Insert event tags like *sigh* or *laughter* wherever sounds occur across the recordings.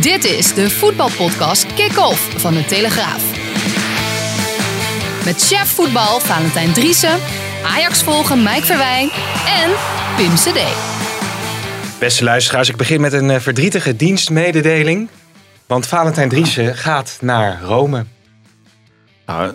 Dit is de voetbalpodcast Kick-Off van de Telegraaf. Met chef voetbal Valentijn Driessen, Ajax volgen Mike Verwijn en Pim CD. Beste luisteraars, ik begin met een eh, verdrietige dienstmededeling. Want Valentijn Driessen gaat naar Rome. Nou,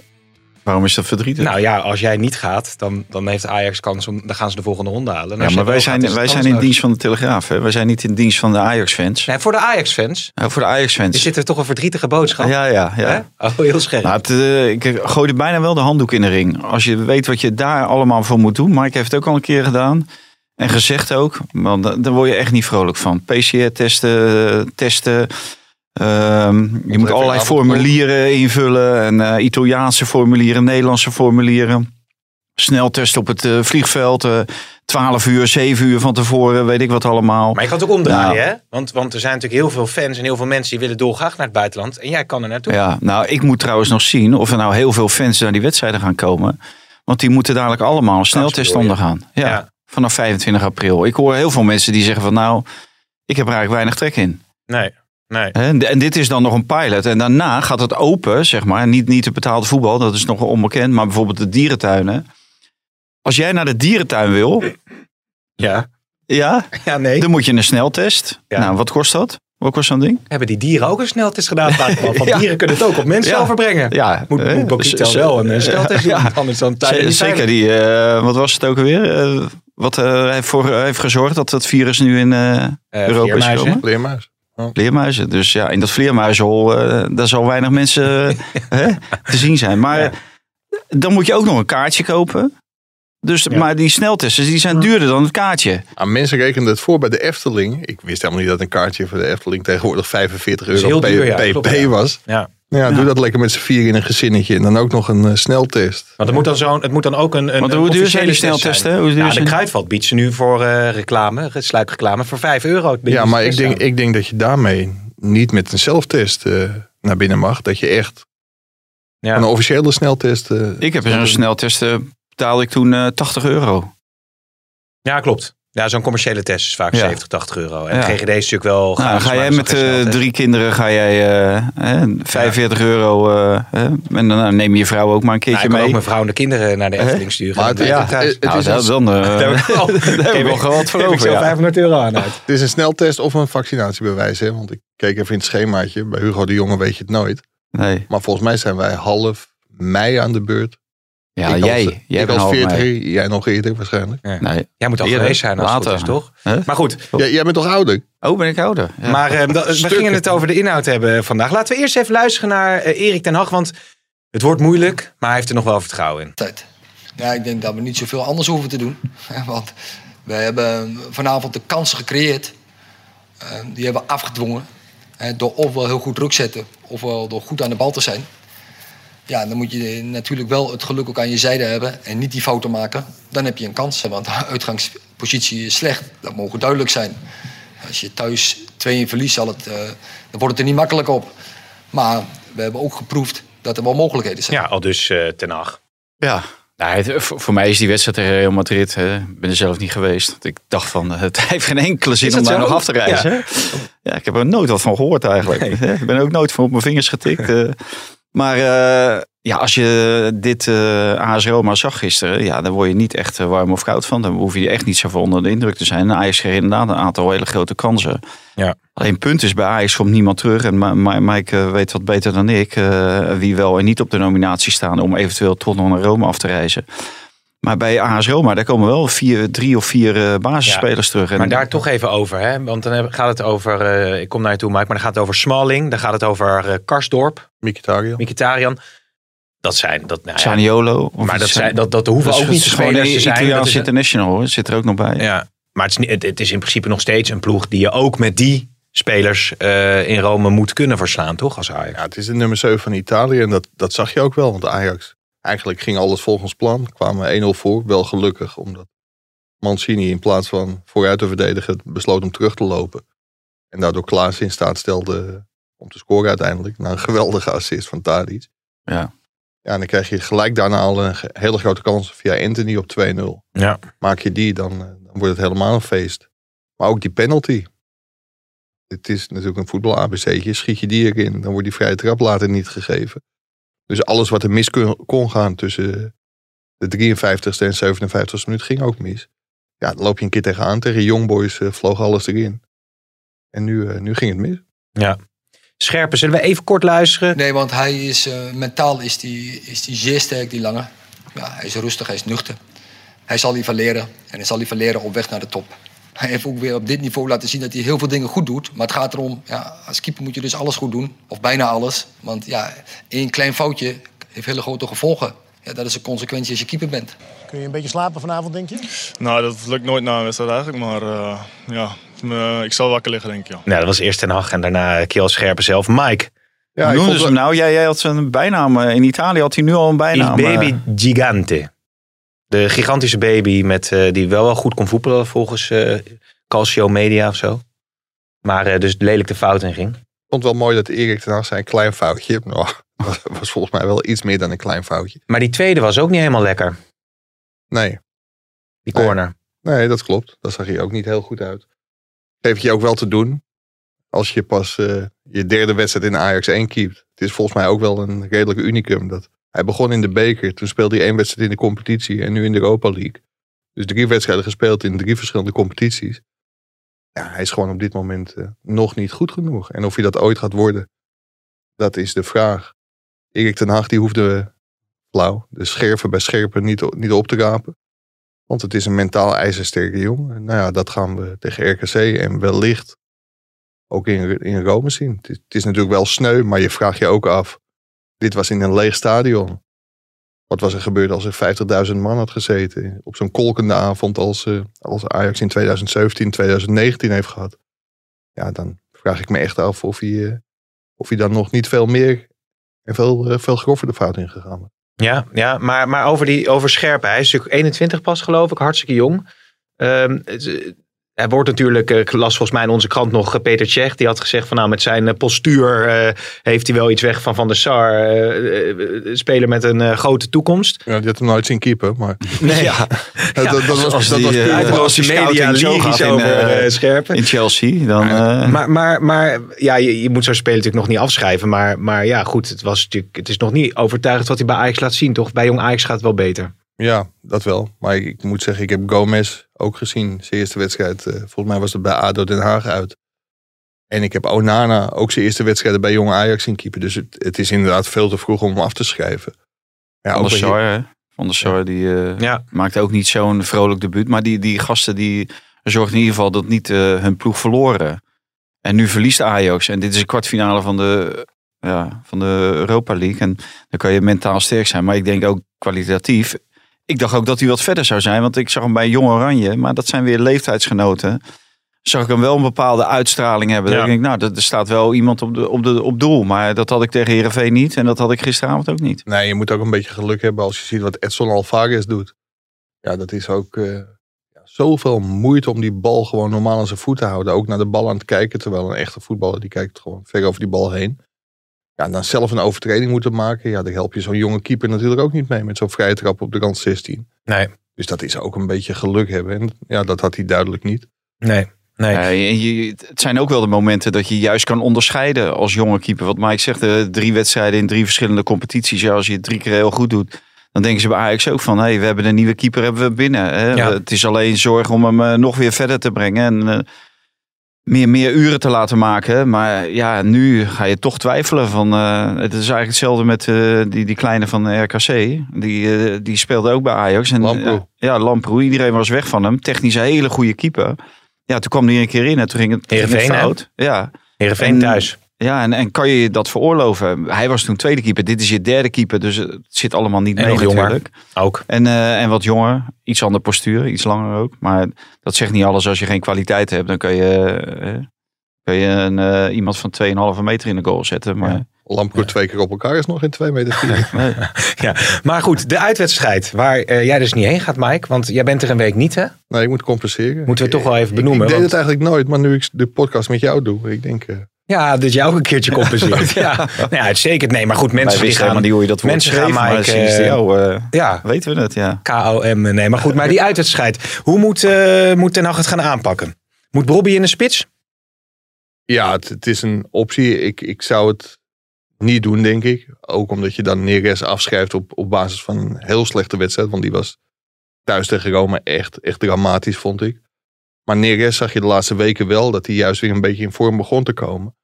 waarom is dat verdrietig? Nou ja, als jij niet gaat, dan, dan heeft Ajax kans om. Dan gaan ze de volgende ronde halen. En ja, maar wij gaat, zijn, wij zijn in dienst van de Telegraaf. Hè? Wij zijn niet in dienst van de Ajax-fans. Nee, voor de Ajax-fans Nou, voor de Ajax-fans. dit er toch een verdrietige boodschap. Ja, ja, ja. Hè? Oh, heel scherp. Nou, het, eh, ik gooide bijna wel de handdoek in de ring. Als je weet wat je daar allemaal voor moet doen. Mike heeft het ook al een keer gedaan. En gezegd ook. Want da- daar word je echt niet vrolijk van. PCR-testen, testen. Ehm, je moet allerlei formulieren invullen. En eh, Italiaanse formulieren, Nederlandse formulieren. Sneltest op het eh, vliegveld. eh 12 uur, 7 uur van tevoren, weet ik wat allemaal. maar je kan het ook omdraaien, Nou. hè? Want, want er zijn natuurlijk heel veel fans en heel veel mensen die willen dolgraag naar het buitenland. En jij kan er naartoe. Ja, nou, ik moet trouwens nog zien of er nou heel veel fans naar die wedstrijden gaan komen. Want die moeten dadelijk allemaal een sneltest bedoel ondergaan. Ja, Ja. vanaf 25 april. Ik hoor heel veel mensen die zeggen van nou, ik heb er eigenlijk weinig trek in. Nee, nee. En en dit is dan nog een pilot. En daarna gaat het open, zeg maar. Niet, niet het betaalde voetbal, dat is nog onbekend. Maar bijvoorbeeld de dierentuinen. Als jij naar de dierentuin wil, Ja, ja, ja nee. dan moet je een sneltest. Ja. Nou, wat kost dat? Wat kost zo'n ding? Hebben die dieren ook een sneltest gedaan? *laughs* Want Ja. dieren kunnen het ook op mensen Ja. overbrengen. Ja, Moet, hè, moet wel een *laughs* sneltest doen, ja. anders dan tijdens Zeker die, eh, wat was het ook alweer? Eh, wat eh, heeft voor heeft gezorgd dat het virus nu in eh, Eh, Europa is gekomen? Vleermuis. Vleermuizen. Dus ja, in dat vleermuizenhol, eh, daar zal weinig mensen *laughs* hè, te zien zijn. Maar Ja. dan moet je ook nog een kaartje kopen. Dus, Ja. Maar die sneltesten die zijn duurder dan het kaartje. Ah, mensen rekenen het voor bij de Efteling. Ik wist helemaal niet dat een kaartje voor de Efteling tegenwoordig 45 is euro heel duur, ja, pp klopt, was. Ja. Ja, doe dat lekker met z'n vier in een gezinnetje. En dan ook nog een eh, sneltest. Want het moet dan, zo'n, het moet dan ook een, een Want een hoe duur officiële zijn die test sneltesten? zijn. Hoe duur Ja, de Kruidvat biedt ze nu voor eh, reclame, sluikreclame, voor 5 euro. Ja, maar ik denk, ik denk dat je daarmee niet met een zelftest eh, naar binnen mag. Dat je echt ja. een officiële sneltest... eh, Ik heb zo'n sneltest, betaalde ik toen eh 80 euro. ja, klopt. Ja, zo'n commerciële test is vaak Ja. 70, 80 euro. En Ja. GGD is natuurlijk wel Nou, ga jij met eh, sneltest. drie kinderen ga jij eh, hè, 45 euro. eh, hè, en dan nou, neem je je vrouw ook maar een Nou, keertje ik kan mee. ook mijn vrouw en de kinderen naar de? Efteling sturen. Maar het- ja, ik het- het nou, is dat, een- *laughs* dan, eh, Daar heb ik wel- *laughs* daar heb ik wel gehad voor *laughs* ik over. zo ja. 500 euro aan uit. Het is een sneltest of een vaccinatiebewijs. Hè? Want ik keek even in het schemaatje. Bij Hugo de Jonge weet je het nooit. Nee. Maar volgens mij zijn wij half mei aan de beurt. Ja, ik jij. Als, jij ik bent als half 40, mei. jij nog eerder waarschijnlijk. Nee. Jij moet al Eerder, geweest zijn als het later. goed is, toch? Maar goed, Jij, jij bent toch ouder? Oh, ben ik ouder? Ja. Maar eh, dat- we gingen het over de inhoud hebben vandaag. Laten we eerst even luisteren naar eh, Erik ten Hag. Want het wordt moeilijk, maar hij heeft er nog wel vertrouwen in. tijd. Ja, ik denk dat we niet zoveel anders hoeven te doen. *laughs* Want we hebben vanavond de kansen gecreëerd. Eh, Die hebben we afgedwongen. Door ofwel heel goed druk zetten, ofwel door goed aan de bal te zijn. Ja, dan moet je natuurlijk wel het geluk ook aan je zijde hebben en niet die fouten maken. Dan heb je een kans, want de uitgangspositie is slecht. Dat mogen duidelijk zijn. Als je thuis 2-1 verliest, zal het, eh, dan wordt het er niet makkelijk op. Maar we hebben ook geproefd dat er wel mogelijkheden zijn. Ja, al dus eh, ten Hag. Ja. Nou, het- voor mij is die wedstrijd tegen Real Madrid. hè, Ik ben er zelf niet geweest. Want Ik dacht van, eh, *laughs* het heeft geen enkele zin om daar nog af te reizen. Ja. hè. Ja. ik heb er nooit wat van gehoord eigenlijk. Nee. Ik ben er ook nooit van op mijn vingers getikt. *laughs* eh. Maar eh, ja, als je dit eh AS Roma zag gisteren, ja, dan word je niet echt eh, warm of koud van. Dan hoef je echt niet zo van onder de indruk te zijn. En Ajax kreeg inderdaad een aantal hele grote kansen. Ja. Alleen punt is, bij Ajax komt niemand terug. En Mike eh, weet wat beter dan ik eh, wie wel en niet op de nominatie staan om eventueel toch nog naar Rome af te reizen. Maar bij AS Roma, daar komen wel vier, drie of vier eh, basisspelers terug. En Maar daar toch even over, hè? Want dan heb- gaat het over, eh, ik kom naar je toe, Mike, maar dan gaat het over Smalling, dan gaat het over eh, Karsdorp, Mkhitaryan. Mkhitaryan. Dat zijn, dat, nou ja, Saniolo. of maar dat, zijn, dat, dat hoeven dat ook niet gewoon spelers te een zijn. Dat Italiaans is- international hoor. Zit er ook nog bij. ja. Maar het is, niet- het, het is in principe nog steeds een ploeg die je ook met die spelers eh, in Rome moet kunnen verslaan, toch? Als Ajax. Ja, het is de nummer 7 van Italië en dat, dat zag je ook wel. Want Ajax, eigenlijk ging alles volgens plan. Kwamen 1-0 voor, wel gelukkig. Omdat Mancini in plaats van vooruit te verdedigen besloot om terug te lopen. En daardoor Klaas in staat stelde om te scoren uiteindelijk. Na een geweldige assist van Tadic. Ja. Ja, en dan krijg je gelijk daarna al een hele grote kans via Anthony op 2-0. Ja. Maak je die, dan, eh, dan wordt het helemaal een feest. Maar ook die penalty. Het is natuurlijk een voetbal-ABC'tje. Schiet je die erin, dan wordt die vrije trap later niet gegeven. Dus alles wat er mis kon, kon gaan tussen de 53ste en 57ste minuut ging ook mis. Ja, dan loop je een keer tegenaan. Tegen Youngboys eh, vloog alles erin. En nu, eh, nu ging het mis. Scherpen, zullen we even kort luisteren? Nee, want hij is, eh, mentaal is die, is die zeer sterk, die lange. Ja, hij is rustig, hij is nuchter. Hij zal liever leren en hij zal liever leren op weg naar de top. Hij heeft ook weer op dit niveau laten zien dat hij heel veel dingen goed doet. Maar het gaat erom, ja, als keeper moet je dus alles goed doen. Of bijna alles. Want ja, één klein foutje heeft hele grote gevolgen. Ja, dat is een consequentie als je keeper bent. Kun je een beetje slapen vanavond, denk je? Nou, dat lukt nooit na een wedstrijd eigenlijk. Maar eh, ja, ik zal wakker liggen, denk ik. Ja. Nou, dat was eerst Ten Hag en daarna Kiel Scherpen zelf. Mike, Ja, vond ze hem nou? Jij, jij had zijn bijnaam. eh, In Italië had hij nu al een Il bijnaam. eh. Baby Gigante. De gigantische baby met, eh, die wel wel goed kon voetballen volgens eh Calcio Media of zo. Maar eh, dus lelijk de fout in ging. Ik vond het wel mooi dat Erik ten Hag zei een klein foutje. *laughs* Nou, was, was volgens mij wel iets meer dan een klein foutje. Maar die tweede was ook niet helemaal lekker. Nee, Die corner. Nee, dat klopt. Dat zag je ook niet heel goed uit. Geef je ook wel te doen. Als je pas je derde wedstrijd in Ajax 1 keept. Het is volgens mij ook wel een redelijk unicum. Dat hij begon in de beker. Toen speelde hij één wedstrijd in de competitie. En nu in de Europa League. Dus drie wedstrijden gespeeld in drie verschillende competities. Ja, hij is gewoon op dit moment eh, nog niet goed genoeg. En of hij dat ooit gaat worden. Dat is de vraag. Erik ten Hag die hoefde flauw. De scherven bij scherpen niet, niet op te rapen. Want het is een mentaal ijzersterke jongen. Nou ja, dat gaan we tegen RKC en wellicht ook in, in Rome zien. Het is natuurlijk wel sneu, maar je vraagt je ook af. Dit was in een leeg stadion. Wat was er gebeurd als er 50.000 man had gezeten? Op zo'n kolkende avond als, eh, als Ajax in 2017, 2019 heeft gehad. Ja, dan vraag ik me echt af of hij, eh, of hij dan nog niet veel meer en veel, eh, veel grover de fout ingegaan was. Ja, ja maar, maar over, die, over Scherpen. Hij is natuurlijk 21 pas geloof ik. Hartstikke jong. Ehm, hij wordt natuurlijk, eh, ik las volgens mij in onze krant nog eh, Peter Tsjech. Die had gezegd van nou met zijn eh, postuur eh, heeft hij wel iets weg van Van der Sar. speler met een eh, grote toekomst. Ja, die had hem nooit zien keeper, maar *laughs* Nee, dat, dat, dat was, als dat die, was puur- Hij als was die de media lyrisch in, over eh, Scherpen. In Chelsea. Dan, eh, Maar, maar, maar ja, je, je moet zo'n speler natuurlijk nog niet afschrijven. Maar, maar ja, goed, het, was natuurlijk, het is nog niet overtuigend wat hij bij Ajax laat zien, toch? Bij Jong Ajax gaat het wel beter. Ja, dat wel. Maar ik, ik moet zeggen, ik heb Gomez ook gezien. Zijn eerste wedstrijd, eh, volgens mij was het bij ADO Den Haag uit. En ik heb Onana ook zijn eerste wedstrijden bij Jong Ajax zien keeper. Dus het, het is inderdaad veel te vroeg om hem af te schrijven. Ja, Van der Sar, hè? Van der Sar, die eh, Ja. maakte ook niet zo'n vrolijk debuut. Maar die, die gasten die zorgden in ieder geval dat niet eh, hun ploeg verloren. En nu verliest Ajax. En dit is een kwartfinale van de, ja, van de Europa League. En dan kan je mentaal sterk zijn. Maar ik denk ook kwalitatief. Ik dacht ook dat hij wat verder zou zijn. Want ik zag hem bij Jong Oranje. Maar dat zijn weer leeftijdsgenoten. Zag ik hem wel een bepaalde uitstraling hebben. Ja. Ik denk, nou, er staat wel iemand op, de, op, de, op doel. Maar dat had ik tegen Heerenveen niet. En dat had ik gisteravond ook niet. Nee, je moet ook een beetje geluk hebben als je ziet wat Edson Alvarez doet. Ja, dat is ook ja, zoveel moeite om die bal gewoon normaal aan zijn voet te houden. Ook naar de bal aan het kijken. Terwijl een echte voetballer die kijkt gewoon ver over die bal heen. Ja, en dan zelf een overtreding moeten maken. Ja, daar help je zo'n jonge keeper natuurlijk ook niet mee. Met zo'n vrije trap op de rand 16. Nee, Dus dat is ook een beetje geluk hebben. En ja, dat had hij duidelijk niet. nee, nee. Ja, en je, het zijn ook wel de momenten dat je juist kan onderscheiden als jonge keeper. Wat Mike zegt, eh, drie wedstrijden in drie verschillende competities. Ja, als je het drie keer heel goed doet, dan denken ze bij Ajax ook van... hé, hey, we hebben een nieuwe keeper hebben we binnen. Hè? Ja. Het is alleen zorg om hem eh, nog weer verder te brengen. En eh, meer, meer uren te laten maken. Maar ja, nu ga je toch twijfelen. Van, eh, het is eigenlijk hetzelfde met eh, die, die kleine van RKC. Die, eh, die speelde ook bij Ajax. En, Lamproe. Ja, Lamproe. Iedereen was weg van hem. Technisch een hele goede keeper. Ja, toen kwam hij een keer in en toen ging het, ging het fout. Ja, Heerenveen En- thuis. Ja, en, en kan je je dat veroorloven? Hij was toen tweede keeper. Dit is je derde keeper. Dus het zit allemaal niet En mee nog jonger. natuurlijk. Ook. En, eh, en wat jonger. Iets andere postuur. Iets langer ook. Maar dat zegt niet alles. Als je geen kwaliteit hebt, dan kan je, eh, kan je een, eh, iemand van 2,5 meter in de goal zetten. Maar Lampkoer twee keer op elkaar is nog in twee meter vier. nee. *laughs* Ja. Maar goed, de uitwedstrijd waar eh, jij dus niet heen gaat, Mike. Want jij bent er een week niet, hè? Nee, ik moet compenseren. Moeten we toch wel even benoemen. Ik, deed want- het eigenlijk nooit, maar nu ik de podcast met jou doe, ik denk... eh, Ja, dat jij ook een keertje *laughs* compenseert. ja. Nou ja, uitstekend. Nee, maar goed, Wij mensen die gaan... niet hoe je dat woord mensen schreef. gaan maar sinds eh, jou eh, Ja, weten we het, ja. KOM. Nee, maar goed, maar die uitwedstrijd. Hoe moet, eh moet Ten Hag het gaan aanpakken? Moet Bobby in de spits? Ja, het, het is een optie. Ik, ik zou het niet doen, denk ik. Ook omdat je dan Neres afschrijft op, op basis van een heel slechte wedstrijd. Want die was thuis tegen Rome echt, echt dramatisch, vond ik. Maar Neres zag je de laatste weken wel dat hij juist weer een beetje in vorm begon te komen.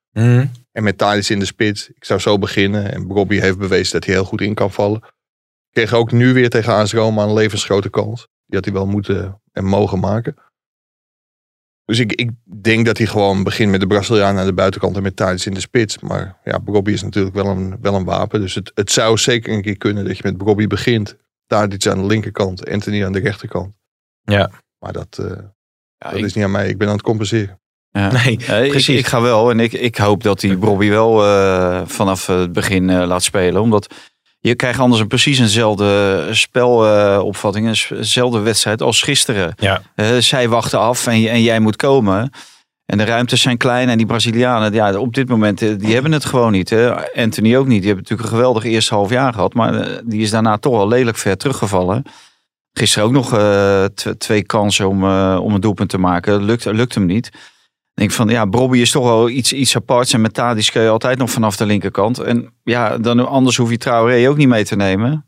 En met Thadis in de spits, ik zou zo beginnen. En Robbie heeft bewezen dat hij heel goed in kan vallen. Kreeg ook nu weer tegen AS Roma een levensgrote kans. Die had hij wel moeten en mogen maken. Dus ik, ik denk dat hij gewoon begint met de Braziliaan aan de buitenkant en met Thadis in de spits. Maar ja, Robbie is natuurlijk wel een, wel een wapen. Dus het, het zou zeker een keer kunnen dat je met Robbie begint. Thadis aan de linkerkant, Anthony aan de rechterkant. Ja. Maar dat, eh, Ja, dat ik- is niet aan mij. Ik ben aan het compenseren. Ja. *laughs* Nee, precies. ik ga wel en ik, ik hoop dat die Bobby wel eh, vanaf het begin eh, laat spelen. Omdat je krijgt anders een precies eenzelfde spelopvatting, eenzelfde wedstrijd als gisteren. Ja. Eh, zij wachten af en, en jij moet komen. En de ruimtes zijn klein en die Brazilianen, ja, op dit moment, eh, die hebben het gewoon niet. Hè. Anthony ook niet. Die hebben natuurlijk een geweldig eerste half jaar gehad. Maar eh, die is daarna toch wel lelijk ver teruggevallen. Gisteren ook nog eh, tw- twee kansen om, eh, om een doelpunt te maken. Lukt, lukt hem niet. Ik denk van ja, Bobby is toch wel iets, iets aparts. En met Tadic kun je altijd nog vanaf de linkerkant. En ja, dan anders hoef je Traoré ook niet mee te nemen.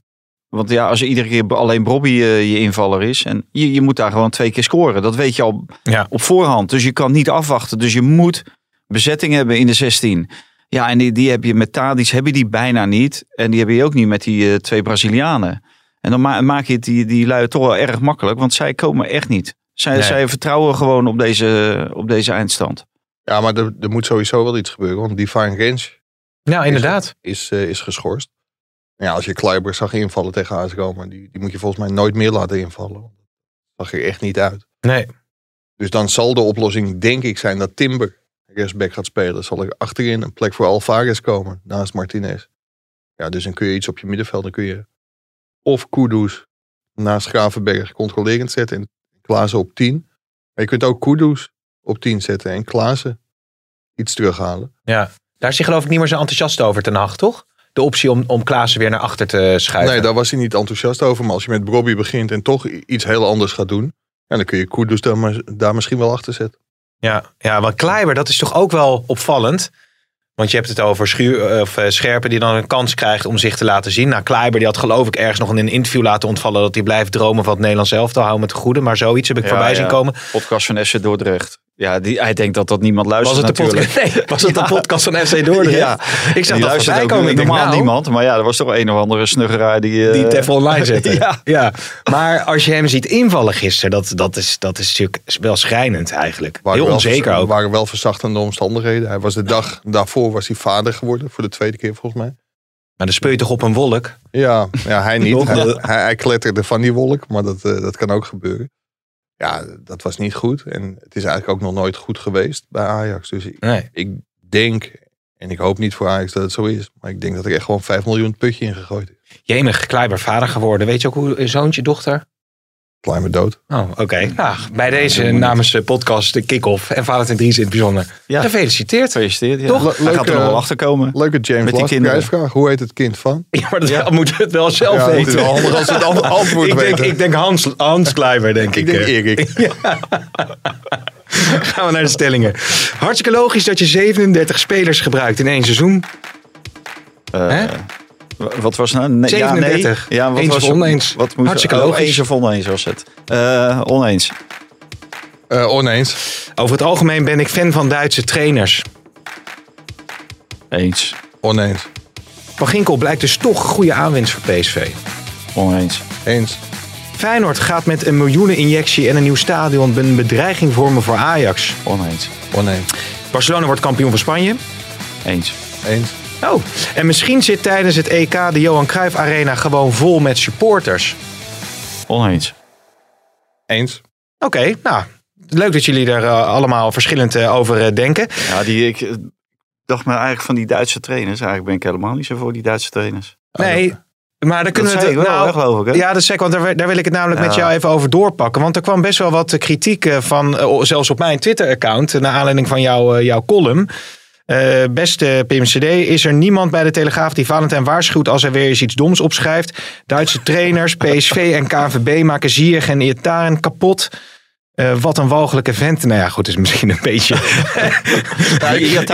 Want ja, als iedere keer alleen Bobby eh, je invaller is. En je, je moet daar gewoon twee keer scoren. Dat weet je al Ja. op voorhand. Dus je kan niet afwachten. Dus je moet bezetting hebben in de 16. Ja, en die, die heb je met Tadic heb je die bijna niet. En die heb je ook niet met die twee Brazilianen. En dan ma- maak je het die, die lui toch wel erg makkelijk. Want zij komen echt niet. Zij, Nee. zij vertrouwen gewoon op deze, op deze eindstand. Ja, maar er, er moet sowieso wel iets gebeuren. Want Divine Range Nou, inderdaad. is, eh, is geschorst. Ja, als je Kleiber zag invallen tegen AS Roma, die, die moet je volgens mij nooit meer laten invallen. Dat zag er echt niet uit. Nee. Dus dan zal de oplossing, denk ik, zijn dat Timber rechtsback gaat spelen. Zal er achterin een plek voor Alvarez komen, naast Martinez. Ja, dus dan kun je iets op je middenveld. Dan kun je of Kudus naast Gravenberg controlerend zetten en Klaassen op 10. Maar je kunt ook Kudus op 10 zetten en Klaassen iets terughalen. Ja. Daar is hij geloof ik niet meer zo enthousiast over ten Hag, toch? De optie om, om Klaassen weer naar achter te schuiven. Nee, daar was hij niet enthousiast over. Maar als je met Bobby begint en toch iets heel anders gaat doen. Ja, dan kun je Kudus daar, daar misschien wel achter zetten. Ja, ja, want Kleiber, dat is toch ook wel opvallend. Want je hebt het over Schuur, eh, of, eh, Scherpen die dan een kans krijgt om zich te laten zien. Nou, Kleiber die had geloof ik ergens nog in een interview laten ontvallen... dat hij blijft dromen van het Nederlands elftal. Hou met de goede, maar zoiets heb ik Ja, voorbij ja. zien komen. Podcast van FC Dordrecht. Ja, die, hij denkt dat dat niemand Was luistert het, de natuurlijk. podcast, *laughs* nee, was het Ja. de podcast van FC Dordrecht? Ja. Ik zag Die dat voorbij komen. Ik normaal nou, niemand. Maar ja, er was toch een of andere snuggeraar die... eh, Die het even online zetten. *laughs* Ja. ja. Maar als je hem ziet invallen gisteren, dat, dat, is, dat is natuurlijk wel schrijnend eigenlijk. Waren Heel onzeker ook. waren wel verzachtende omstandigheden. Hij was de dag daarvoor was hij vader geworden. Voor de tweede keer volgens mij. Maar dan speel je toch op een wolk? Ja, ja hij *laughs* niet. Hij kletterde van die wolk. Maar dat, eh, dat kan ook gebeuren. Ja, dat was niet goed. En het is eigenlijk ook nog nooit goed geweest bij Ajax. Dus ik, Nee. ik denk, en ik hoop niet voor Ajax dat het zo is. Maar ik denk dat er echt gewoon 5 miljoen putje in gegooid is. Jemig, Kleiber vader geworden. Weet je ook hoe zoontje, dochter? Klein maar dood. Oh, oké. Nou, bij deze namens de podcast de kick-off en Valentijn Dries in het bijzonder. Ja. Gefeliciteerd. Gefeliciteerd. Ja. Toch? Le- Hij gaat er nog wel achter komen. Leuke James Met die kinderen. Hoe heet het kind van? Ja, maar dat *laughs* moeten we het wel zelf Ja, het is weten. wel handig als het an- *laughs* antwoord ik, denk, weten. ik denk Hans, Hans Kleiber, denk ik. Ik denk eh. Erik. *laughs* Gaan we naar de stellingen. Hartstikke logisch dat je 37 spelers gebruikt in één seizoen. Eh, Hè? Wat was nou? Nee, 37. Ja, nee. ja, wat Eens was of oneens? Wat Hartstikke oh, logisch. Eens of oneens was het. Eh, oneens. Eh, oneens. Over het algemeen ben ik fan van Duitse trainers. Eens. Oneens. Van Ginkel blijkt dus toch een goede aanwinst voor PSV. Oneens. Eens. Feyenoord gaat met een miljoeneninjectie en een nieuw stadion een bedreiging vormen voor Ajax. Oneens. Oneens. Barcelona wordt kampioen van Spanje. Eens. Eens. Oh, en misschien zit tijdens het EK de Johan Cruijff Arena gewoon vol met supporters. Oneens. Eens. Oké, nou, leuk dat jullie er eh, allemaal verschillend eh, over eh, denken. Ja, die, ik dacht me eigenlijk van die Duitse trainers. Eigenlijk ben ik helemaal niet zo voor die Duitse trainers. Nee, maar daar kunnen dat we het wel, nou, geloof ik. Hè? Ja, dat is zeker, want daar, daar wil ik het namelijk met jou even over doorpakken. Want er kwam best wel wat kritiek van, zelfs op mijn Twitter-account, naar aanleiding van jouw, eh, jouw column. Eh, beste PMCD, is er niemand bij de Telegraaf die Valentijn waarschuwt als hij weer eens iets doms opschrijft? Duitse trainers, PSV en KNVB maken Ziyech en Iataren kapot. Eh, wat een walgelijke vent. Nou ja, goed, is misschien een beetje...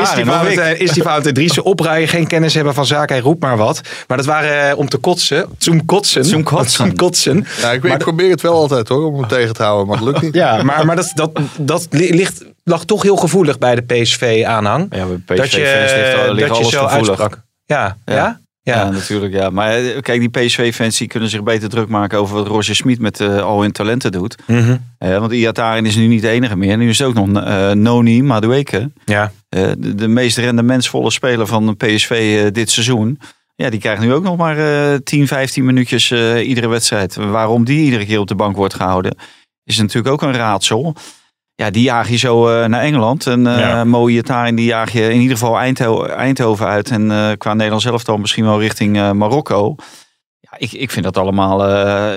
is, die Valentijn, is die Valentijn Driessen opruien, geen kennis hebben van zaken, hij roept maar wat. Maar dat waren eh, om te kotsen. Zum kotsen. Zum kotsen. *laughs* Kotsen. Nou, ik, ik probeer het wel altijd hoor, om hem tegen te houden, maar het lukt niet. Ja, maar, maar dat, dat, dat li- ligt, lag toch heel gevoelig bij de PSV-aanhang. Ja, bij Dat je, PSV-fans ligt, al- ligt dat je alles zo gevoelig. uitsprak. Ja, ja. Ja. natuurlijk. Ja. Maar eh, kijk, die PSV-fans kunnen zich beter druk maken over wat Roger Smit met eh, al hun talenten doet. Mhm. Eh, want Iataren is nu niet de enige meer. Nu is het ook nog Noni Madueke. ja. De, de meest rendementsvolle speler van PSV eh, dit seizoen. Ja, die krijgt nu ook nog maar eh 10, 15 minuutjes iedere wedstrijd. Waarom die iedere keer op de bank wordt gehouden, is natuurlijk ook een raadsel. Ja, die jaag je zo eh, naar Engeland. En eh Ja. Mo Iataren, die jaag je in ieder geval Eindho- Eindhoven uit. En eh, qua Nederlands elftal misschien wel richting Marokko. Ja, ik, ik vind dat allemaal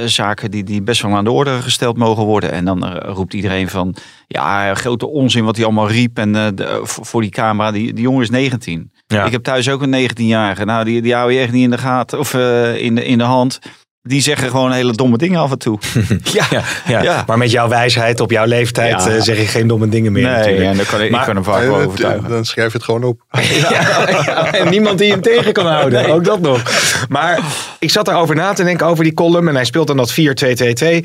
zaken die, die best wel aan de orde gesteld mogen worden. En dan roept iedereen van, ja, grote onzin wat hij allemaal riep. En de- voor die camera, die, die jongen is 19. Ja. Ik heb thuis ook een 19-jarige. Nou, die, die hou je echt niet in de gaten of in, de, in de hand. Die zeggen gewoon hele domme dingen af en toe. *laughs* ja, Ja, ja. Ja. maar met jouw wijsheid op jouw leeftijd Ja. eh, zeg je geen domme dingen meer nee, natuurlijk. en dan kan ik, Maar- ik kan hem vaak wel Eh, overtuigen. Dan schrijf je het gewoon op. *laughs* Ja, ja, *laughs* en niemand die hem tegen kan houden. Ook dat nog. Maar ik zat erover na te denken over die column. En hij speelt dan dat 4-2-2-2.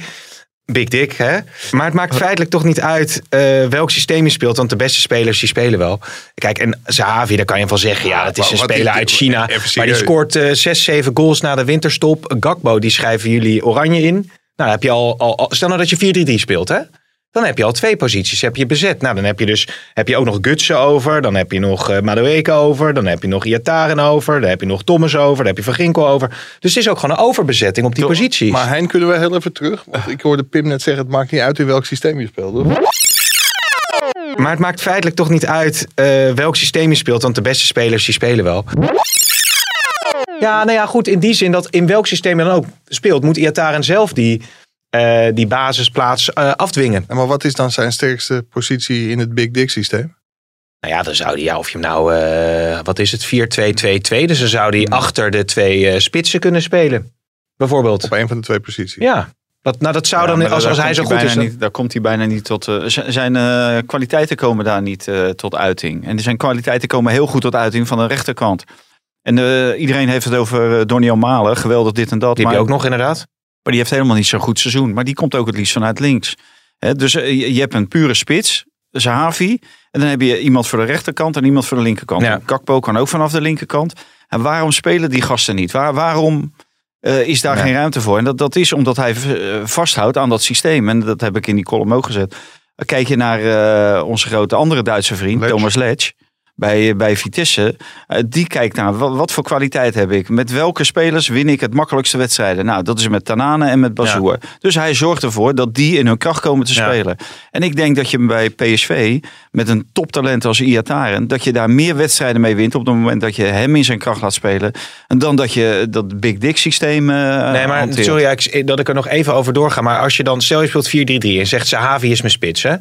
Big Dick, hè? Maar het maakt feitelijk toch niet uit eh, welk systeem je speelt. Want de beste spelers, die spelen wel. Kijk, en Zahavi, daar kan je van zeggen... ja, dat is een speler uit China. Maar die scoort eh 6, 7 goals na de winterstop. Gakbo, die schrijven jullie oranje in. Nou, dan heb je al, al, al- stel nou dat je 4-3-3 speelt, hè? Dan heb je al twee posities heb je bezet. Nou, dan heb je dus heb je ook nog Gutsen over. Dan heb je nog Madueke over. Dan heb je nog Iataren over. Dan heb je nog Thomas over. Dan heb je Van Ginkel over. Dus het is ook gewoon een overbezetting op die posities. Maar Hein, kunnen we heel even terug? Want ik hoorde Pim net zeggen, het maakt niet uit in welk systeem je speelt. hoor. Maar het maakt feitelijk toch niet uit eh, welk systeem je speelt. Want de beste spelers die spelen wel. Ja, nou ja, goed. In die zin dat in welk systeem je dan ook speelt, moet Iataren zelf die, eh, die basisplaats eh, afdwingen. En maar wat is dan zijn sterkste positie in het Big Dick systeem? Nou ja, dan zou hij, ja, of je hem nou, eh, wat is het, 4-2-2-2. Dus dan zou hij achter de twee eh, spitsen kunnen spelen. Bijvoorbeeld. Op een van de twee posities. Ja, dat, nou, dat zou Ja, dan, als, daar als hij komt zo goed is. dan- Niet, daar komt hij bijna niet tot. zijn eh, kwaliteiten komen daar niet eh, tot uiting. En zijn kwaliteiten komen heel goed tot uiting van de rechterkant. En eh, iedereen heeft het over uh, Donny Malen. Geweldig dit en dat. Die heb je ook nog inderdaad. Maar die heeft helemaal niet zo'n goed seizoen. Maar die komt ook het liefst vanuit links. Dus eh, je, hebt een pure spits. Zahavi. En dan heb je iemand voor de rechterkant en iemand voor de linkerkant. Ja. Kakpo kan ook vanaf de linkerkant. En waarom spelen die gasten niet? Waar, waarom eh, is daar Ja. geen ruimte voor? En dat, dat is omdat hij eh, vasthoudt aan dat systeem. En dat heb ik in die column ook gezet. Kijk je naar onze grote andere Duitse vriend. Thomas Letch. Bij, bij Vitesse. Eh, die kijkt naar wat, wat voor kwaliteit heb ik. Met welke spelers win ik het makkelijkste wedstrijden? Nou, dat is met Tanane en met Bazoer. Dus hij zorgt ervoor dat die in hun kracht komen te Ja. spelen. En ik denk dat je bij PSV met een toptalent als Iataren... dat je daar meer wedstrijden mee wint op het moment dat je hem in zijn kracht laat spelen... en dan dat je dat Big Dick systeem eh Nee, maar hanteert. sorry dat ik er nog even over doorga. Maar als je dan, stel je speelt 4-3-3 en zegt Zahavi is mijn spits, hè?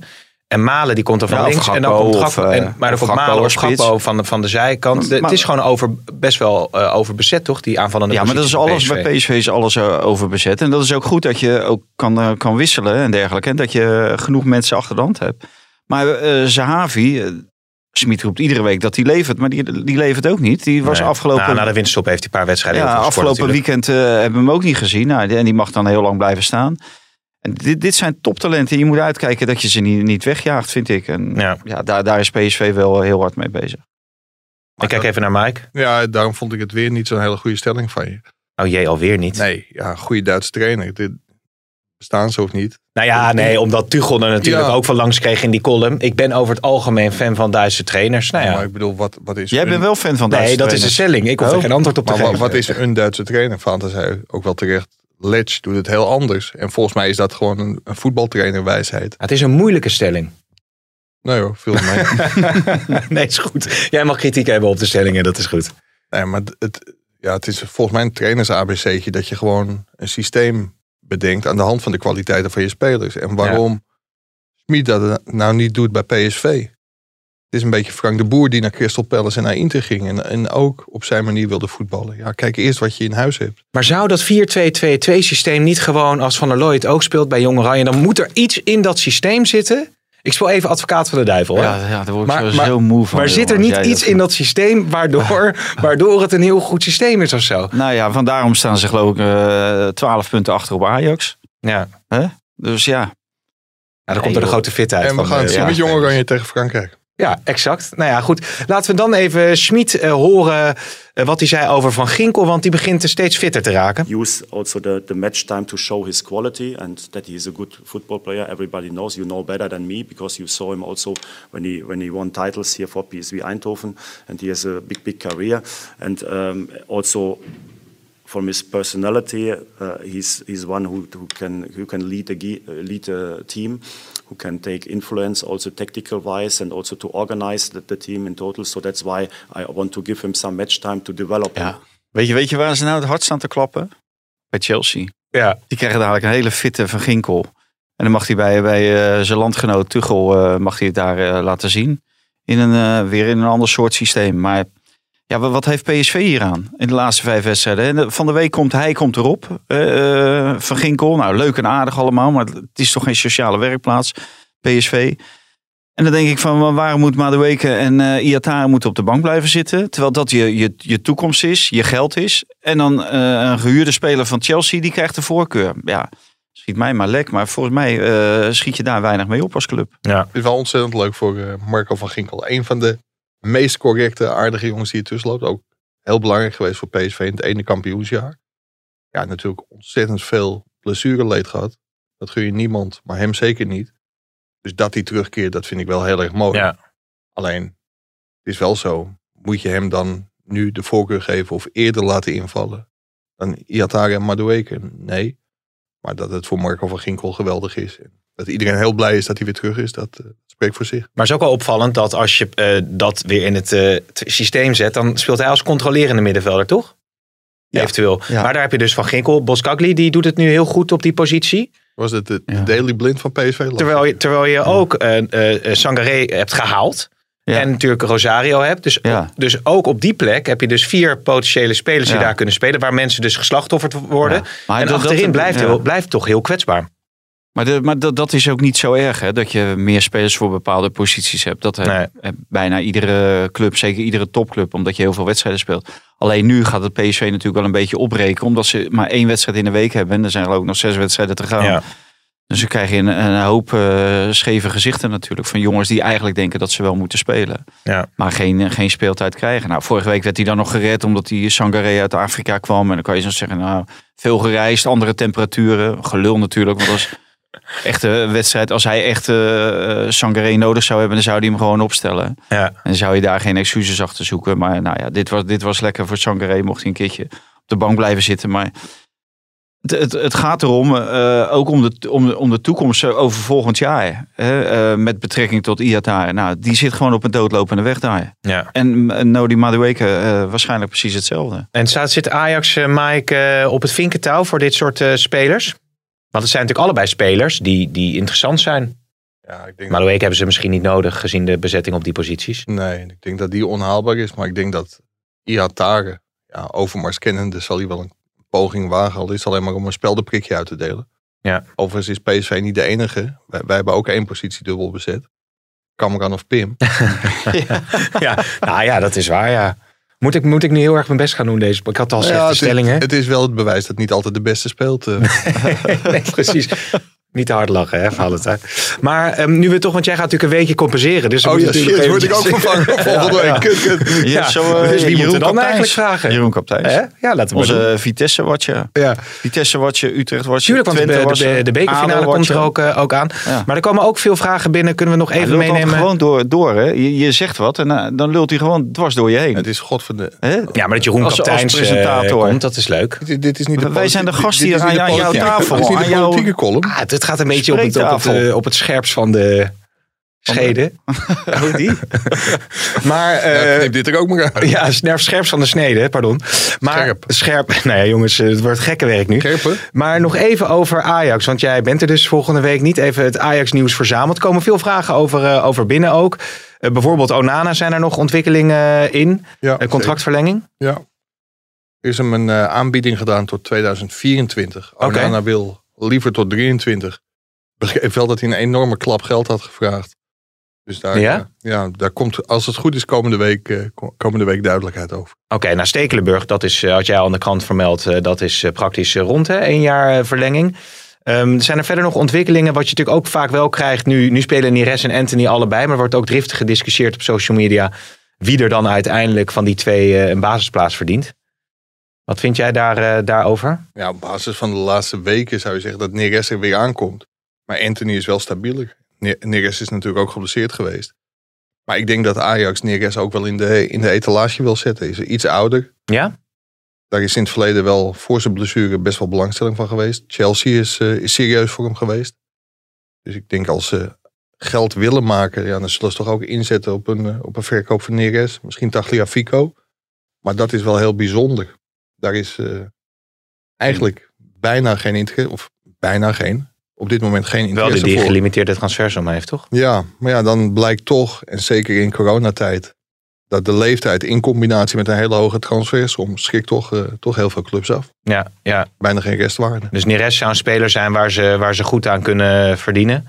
En Malen die komt er van Ja, links. en dan komt Gakpo, eh, en, maar dan komt Malen of. Gakpo van de, van de zijkant. De- het is gewoon over, best wel eh, overbezet, toch? Die aanvallende Ja, maar dat is alles bij PSV is alles eh, overbezet. En dat is ook goed dat je ook kan, kan wisselen en dergelijke. En dat je genoeg mensen achter de hand hebt. Maar Zahavi, Smit roept iedere week dat hij levert. Maar die, die levert ook niet. Die was Nee. afgelopen... Nou, na de winterstop heeft hij een paar wedstrijden ja, afgelopen natuurlijk. weekend hebben we hem ook niet gezien. Nou, en die mag dan heel lang blijven staan. En dit, dit zijn toptalenten. Je moet uitkijken dat je ze niet, niet wegjaagt, vind ik. En Ja. ja, daar, daar is PSV wel heel hard mee bezig. Ik kijk even naar Mike. Ja, daarom vond ik het weer niet zo'n hele goede stelling van je. Oh jee, alweer niet. Nee, ja, goede Duitse trainer. Dit, bestaan ze of niet. Nou ja, nee, omdat Tuchel er natuurlijk Ja. ook van langs kreeg in die column. Ik ben over het algemeen fan van Duitse trainers. Nou Maar ja, ik bedoel, wat, wat is Jij een- bent wel fan van Duitse nee, dat is de trainers. stelling. Ik hoef er Oh. geen antwoord op te Maar geven. wat is een Duitse trainer? Fanta zei ook wel terecht. Letch doet het heel anders. En volgens mij is dat gewoon een, een voetbaltrainerwijsheid. Het is een moeilijke stelling. Nee hoor, veel mee. *laughs* nee, is goed. Jij mag kritiek hebben op de stellingen, dat is goed. nee, maar het- ja, het is volgens mij een trainers ABC'tje dat je gewoon een systeem bedenkt aan de hand van de kwaliteiten van je spelers. En waarom Smit dat nou niet doet bij PSV. Is een beetje Frank de Boer die naar Crystal Palace en naar Inter ging. En, en ook op zijn manier wilde voetballen. Ja, kijk eerst wat je in huis hebt. Maar zou dat 4-2-2-2 systeem niet gewoon als Van der Looy het ook speelt bij Jong Oranje, dan moet er iets in dat systeem zitten. Ik speel even advocaat van de duivel. hè? Ja, ja, daar word ik Maar- zo maar- heel moe van. maar zit er niet iets in dat systeem waardoor, *laughs* waardoor het een heel goed systeem is of zo? Nou ja, van daarom staan ze geloof ik eh 12 punten achter op Ajax. Ja, Dus ja, ja dan komt er joh. de grote fit uit. en we van gaan het de- zien ja, met Jong. Oranje tegen Frankrijk. Ja, exact. Nou ja, goed. Laten we dan even Schmid eh, horen eh, wat hij zei over Van Ginkel, want die begint er steeds fitter te raken. use also the, the match time to show his quality and that he is a good football player. Everybody knows you know better than me because you saw him also when he when he won titles here for PSV Eindhoven and he has a big big career and um, also from his personality uh, he's he's one who, who can who can lead a uh, lead a team who can take influence also tactical wise and also to organize the, the team in total so that's why I want to give him some match time to develop ja. Weet, je, weet je waar ze nou het hard staan te klappen? Bij Chelsea. Ja, Die krijgen dadelijk een hele fitte Van Ginkel. En dan mag hij bij, bij eh, zijn landgenoot Tuchel eh, mag hij het daar eh, laten zien. In een, eh, weer in een ander soort systeem. Maar ja, wat, wat heeft PSV hier aan in de laatste vijf wedstrijden? En de- van de week komt hij komt erop. eh, eh, van Ginkel, nou leuk en aardig allemaal. Maar het is toch geen sociale werkplaats, PSV. En dan denk ik van wa- waarom moet Madueke en eh Iatare moeten op de bank blijven zitten? Terwijl dat je, je, je toekomst is, je geld is. En dan eh, een gehuurde speler van Chelsea, die krijgt de voorkeur. Ja, schiet mij maar lek. Maar volgens mij eh, schiet je daar weinig mee op als club. ja. Het is wel ontzettend leuk voor eh, Marco van Ginkel. Een van de meest correcte, aardige jongens die er tussen loopt. Ook heel belangrijk geweest voor PSV in het ene kampioensjaar. Ja, natuurlijk ontzettend veel blessureleed gehad. Dat gun je niemand, maar hem zeker niet. Dus dat hij terugkeert, dat vind ik wel heel erg mooi. Ja. Alleen, het is wel zo. Moet je hem dan nu de voorkeur geven of eerder laten invallen dan Iatare en Madueke? Nee. Maar dat het voor Marco van Ginkel geweldig is. Dat iedereen heel blij is dat hij weer terug is, dat eh, spreekt voor zich. Maar het is ook wel opvallend dat als je eh, dat weer in het, eh, systeem zet, dan speelt hij als controlerende middenvelder, toch? Ja. Eventueel. Ja. Maar daar heb je dus Van Ginkel. Boskagli, die doet het nu heel goed op die positie. Was het de, de Ja. Daily Blind van PSV? Terwijl je, terwijl je ook Sangaré hebt gehaald. Ja. En natuurlijk Rosario hebt. Dus, Ja. dus ook op die plek heb je dus vier potentiële spelers die daar kunnen spelen. Waar mensen dus geslachtofferd worden. Ja. Maar en dat- achterin dat- blijft, ja. heel, blijft toch heel kwetsbaar. Maar, de, maar dat, dat is ook niet zo erg, hè? Dat je meer spelers voor bepaalde posities hebt. Dat heeft Nee. heeft bijna iedere club, zeker iedere topclub, omdat je heel veel wedstrijden speelt. Alleen nu gaat het PSV natuurlijk wel een beetje opbreken, omdat ze maar één wedstrijd in de week hebben. En er zijn geloof ik nog zes wedstrijden te gaan. Ja. Dus dan krijg je een, een hoop eh, scheve gezichten natuurlijk van jongens die eigenlijk denken dat ze wel moeten spelen. Ja. Maar geen, geen speeltijd krijgen. Nou, vorige week werd hij dan nog gered omdat die Sangaré uit Afrika kwam. En dan kan je zo zeggen, nou, veel gereisd, andere temperaturen. Gelul natuurlijk, want als echte wedstrijd, als hij echt Sangaré nodig zou hebben, dan zou hij hem gewoon opstellen. Ja. En dan zou je daar geen excuses achter zoeken. Maar nou ja, dit was, dit was lekker voor Sangaré, mocht hij een keertje op de bank blijven zitten. Maar het, het, het gaat erom, eh, ook om de, om, de- om de toekomst over volgend jaar. Hè, met betrekking tot Iatare. Nou, die zit gewoon op een doodlopende weg daar. Ja. En Nodi Madueke waarschijnlijk precies hetzelfde. En staat, zit Ajax, Mike, op het vinkentouw voor dit soort spelers? Want het zijn natuurlijk allebei spelers die, die interessant zijn. Ja, ik denk Maar hebben ze misschien niet nodig gezien de bezetting op die posities. Nee, ik denk dat die onhaalbaar is. Maar ik denk dat Iatare, ja, Overmars kennende, zal hij wel een poging wagen. Al is het alleen maar om een speldenprikje uit te delen. Ja. Overigens is PSV niet de enige. Wij, wij hebben ook één positie dubbel bezet. Cameron of Pim. *laughs* *laughs* ja, nou ja, dat is waar, ja. Moet ik, moet ik nu heel erg mijn best gaan doen deze? Ik had al slechte Ja, het, is- stellingen. het is wel het bewijs dat niet altijd de beste speelt. eh. *laughs* nee, precies. Niet te hard lachen, hè, Valentijn. Maar ehm, nu we toch, want jij gaat natuurlijk een weekje compenseren. Dus Oh ja, shit, word ik ook vervangen *laughs* volgende week. Kut, kut. Ja, zo, eh, dus wie moet Jeroen dan Kapteins. eigenlijk vragen? Jeroen Kapteins. Hè? Ja, laten we. Onze Vitesse watje. Ja. Vitesse watje, Utrecht watje, Tuurlijk, want de, de, de, bekerfinale komt er ook, eh, ook aan. Ja. Maar er komen ook veel vragen binnen. Kunnen we nog Hij even lult altijd meenemen? gewoon door, door hè. Je, je zegt wat en eh, dan lult hij gewoon dwars door je heen. Het is godverde. Hè? Ja, maar dat Jeroen Als- als Kapteins eh, presentator. komt, dat is leuk. Dit, dit is niet de Wij zijn de is hier aan jouw tafel, Dit is niet aan de politieke column. Het, gaat een beetje op het, op, het, eh, op het scherpst van de scheden. *laughs* Oh, die? *laughs* Maar Ja, eh, knip dit er ook maar uit. ja, snerp scherpst van de snede, pardon. Maar Scherp. scherp. *laughs* Nou ja, jongens, het wordt gekke werk nu. Scherper. Maar nog even over Ajax. Want jij bent er dus volgende week niet even het Ajax-nieuws verzameld. Er komen veel vragen over, eh, over binnen ook. Eh, bijvoorbeeld Onana zijn er nog ontwikkelingen in. Ja, Eh, contractverlenging. zeker. Ja. Er is hem een eh, aanbieding gedaan tot 2024. Oké. Onana wil liever tot 23. Begreep wel dat hij een enorme klap geld had gevraagd. Dus daar, Ja? eh, ja, daar komt, als het goed is, komende week, eh, ko- komende week duidelijkheid over. Oké, nou Stekelenburg, dat is, eh, had jij al aan de krant vermeld, dat is praktisch rond, hè? Eén jaar verlenging. Ehm, zijn er verder nog ontwikkelingen, wat je natuurlijk ook vaak wel krijgt. Nu, nu spelen Nires en Anthony allebei, maar wordt ook driftig gediscussieerd op social media wie er dan uiteindelijk van die twee een basisplaats verdient. Wat vind jij daar, eh, daarover? Ja, op basis van de laatste weken zou je zeggen dat Neres er weer aankomt. Maar Anthony is wel stabieler. Ne- Neres is natuurlijk ook geblesseerd geweest. Maar ik denk dat Ajax Neres ook wel in de, in de etalage wil zetten. Is iets ouder. Ja? Daar is in het verleden wel voor zijn blessure best wel belangstelling van geweest. Chelsea is, eh, is serieus voor hem geweest. Dus ik denk als ze geld willen maken, ja, dan zullen ze toch ook inzetten op een, eh, op een verkoop van Neres. Misschien Tagliafico. Maar dat is wel heel bijzonder. Daar is eh, eigenlijk bijna geen interesse, of bijna geen, op dit moment geen Wel die, interesse die voor. gelimiteerde transfersom heeft, toch? Ja, maar ja, dan blijkt toch, en zeker in coronatijd, dat de leeftijd in combinatie met een hele hoge transfersom schrikt toch, eh, toch heel veel clubs af. Ja, ja. Bijna geen restwaarde. Dus Neres zou een speler zijn waar ze, waar ze goed aan kunnen verdienen.